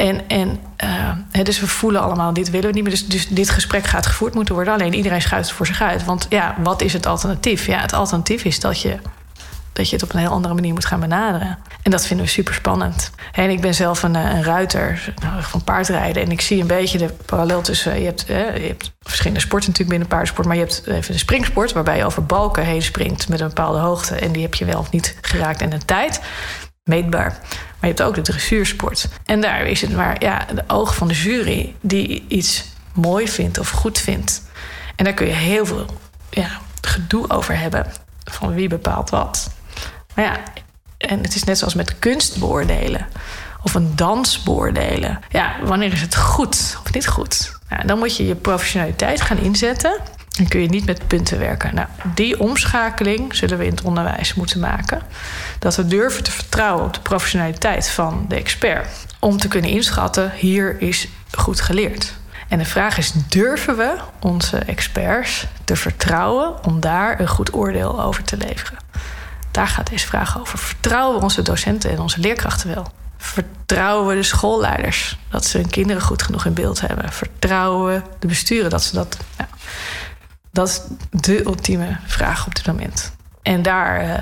En, en uh, dus we voelen allemaal, dit willen we niet meer. Dus, dus dit gesprek gaat gevoerd moeten worden. Alleen iedereen schuift voor zich uit. Want ja, wat is het alternatief? Ja, het alternatief is dat je, dat je het op een heel andere manier moet gaan benaderen. En dat vinden we super spannend. En ik ben zelf een, een ruiter nou, van paardrijden. En ik zie een beetje de parallel tussen... Je hebt, je hebt verschillende sporten natuurlijk binnen paardensport... maar je hebt even de springsport... waarbij je over balken heen springt met een bepaalde hoogte... en die heb je wel of niet geraakt in een tijd meetbaar. Je hebt ook de dressuursport. En daar is het maar ja, de ogen van de jury die iets mooi vindt of goed vindt. En daar kun je heel veel ja, gedoe over hebben. Van wie bepaalt wat. Maar ja, en het is net zoals met kunst beoordelen. Of een dans beoordelen. Ja, wanneer is het goed of niet goed? Dan moet je je professionaliteit gaan inzetten. Dan kun je niet met punten werken. Nou, die omschakeling zullen we in het onderwijs moeten maken. Dat we durven te vertrouwen op de professionaliteit van de expert. Om te kunnen inschatten, hier is goed geleerd. En de vraag is, durven we onze experts te vertrouwen om daar een goed oordeel over te leveren? Daar gaat deze vraag over. Vertrouwen we onze docenten en onze leerkrachten wel? Vertrouwen we de schoolleiders dat ze hun kinderen goed genoeg in beeld hebben? Vertrouwen we de besturen dat ze dat. Nou, dat is de ultieme vraag op dit moment. En daar uh,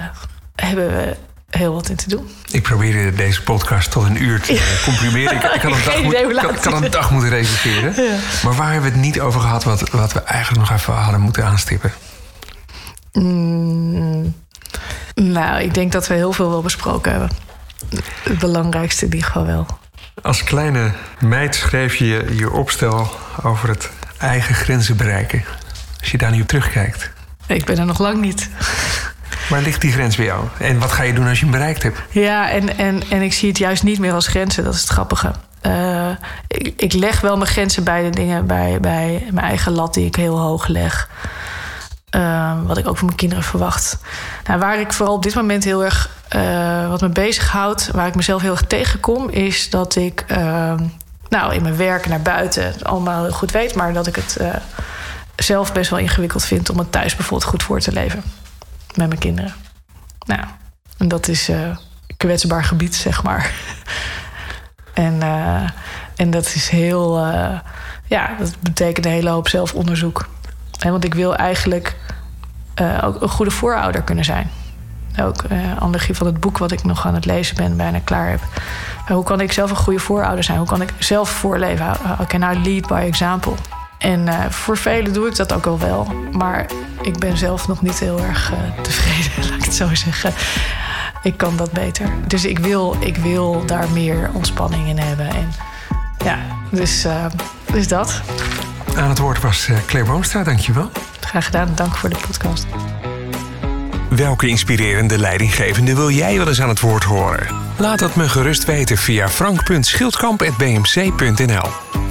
hebben we heel wat in te doen. Ik probeerde deze podcast tot een uur te comprimeren. Ik, ik, had een dag, moet, kan, een dag moeten reserveren. Ja. Maar waar hebben we het niet over gehad... wat, wat we eigenlijk nog even hadden moeten aanstippen? Mm, nou, ik denk dat we heel veel wel besproken hebben. Het belangrijkste in ieder geval wel. Als kleine meid schreef je je opstel over het eigen grenzen bereiken. Als je daar nu op terugkijkt. Ik ben er nog lang niet. Waar ligt die grens bij jou? En wat ga je doen als je hem bereikt hebt? Ja, en, en, en ik zie het juist niet meer als grenzen. Dat is het grappige. Uh, ik, ik, leg wel mijn grenzen bij de dingen, bij, bij mijn eigen lat die ik heel hoog leg. Uh, wat ik ook van mijn kinderen verwacht. Nou, waar ik vooral op dit moment heel erg uh, wat me bezighoudt, waar ik mezelf heel erg tegenkom, is dat ik nou, in mijn werk naar buiten allemaal heel goed weet, maar dat ik het zelf best wel ingewikkeld vind om het thuis bijvoorbeeld goed voor te leven. Met mijn kinderen. Nou, en dat is uh, kwetsbaar gebied, zeg maar. en, uh, en dat is heel. Uh, ja, dat betekent een hele hoop zelfonderzoek. En want ik wil eigenlijk ook een goede voorouder kunnen zijn. Ook uh, van het boek wat ik nog aan het lezen ben, bijna klaar heb. hoe kan ik zelf een goede voorouder zijn? Hoe kan ik zelf voorleven? Can I lead by example? En uh, voor velen doe ik dat ook al wel. Maar ik ben zelf nog niet heel erg uh, tevreden, laat ik het zo zeggen. Ik kan dat beter. Dus ik wil, ik wil daar meer ontspanning in hebben. En ja, dus, uh, dus dat. Aan het woord was Claire Boomstra, dankjewel. Graag gedaan, dank voor de podcast. Welke inspirerende leidinggevende wil jij wel eens aan het woord horen? Laat dat me gerust weten via frank.schildkamp.bmc.nl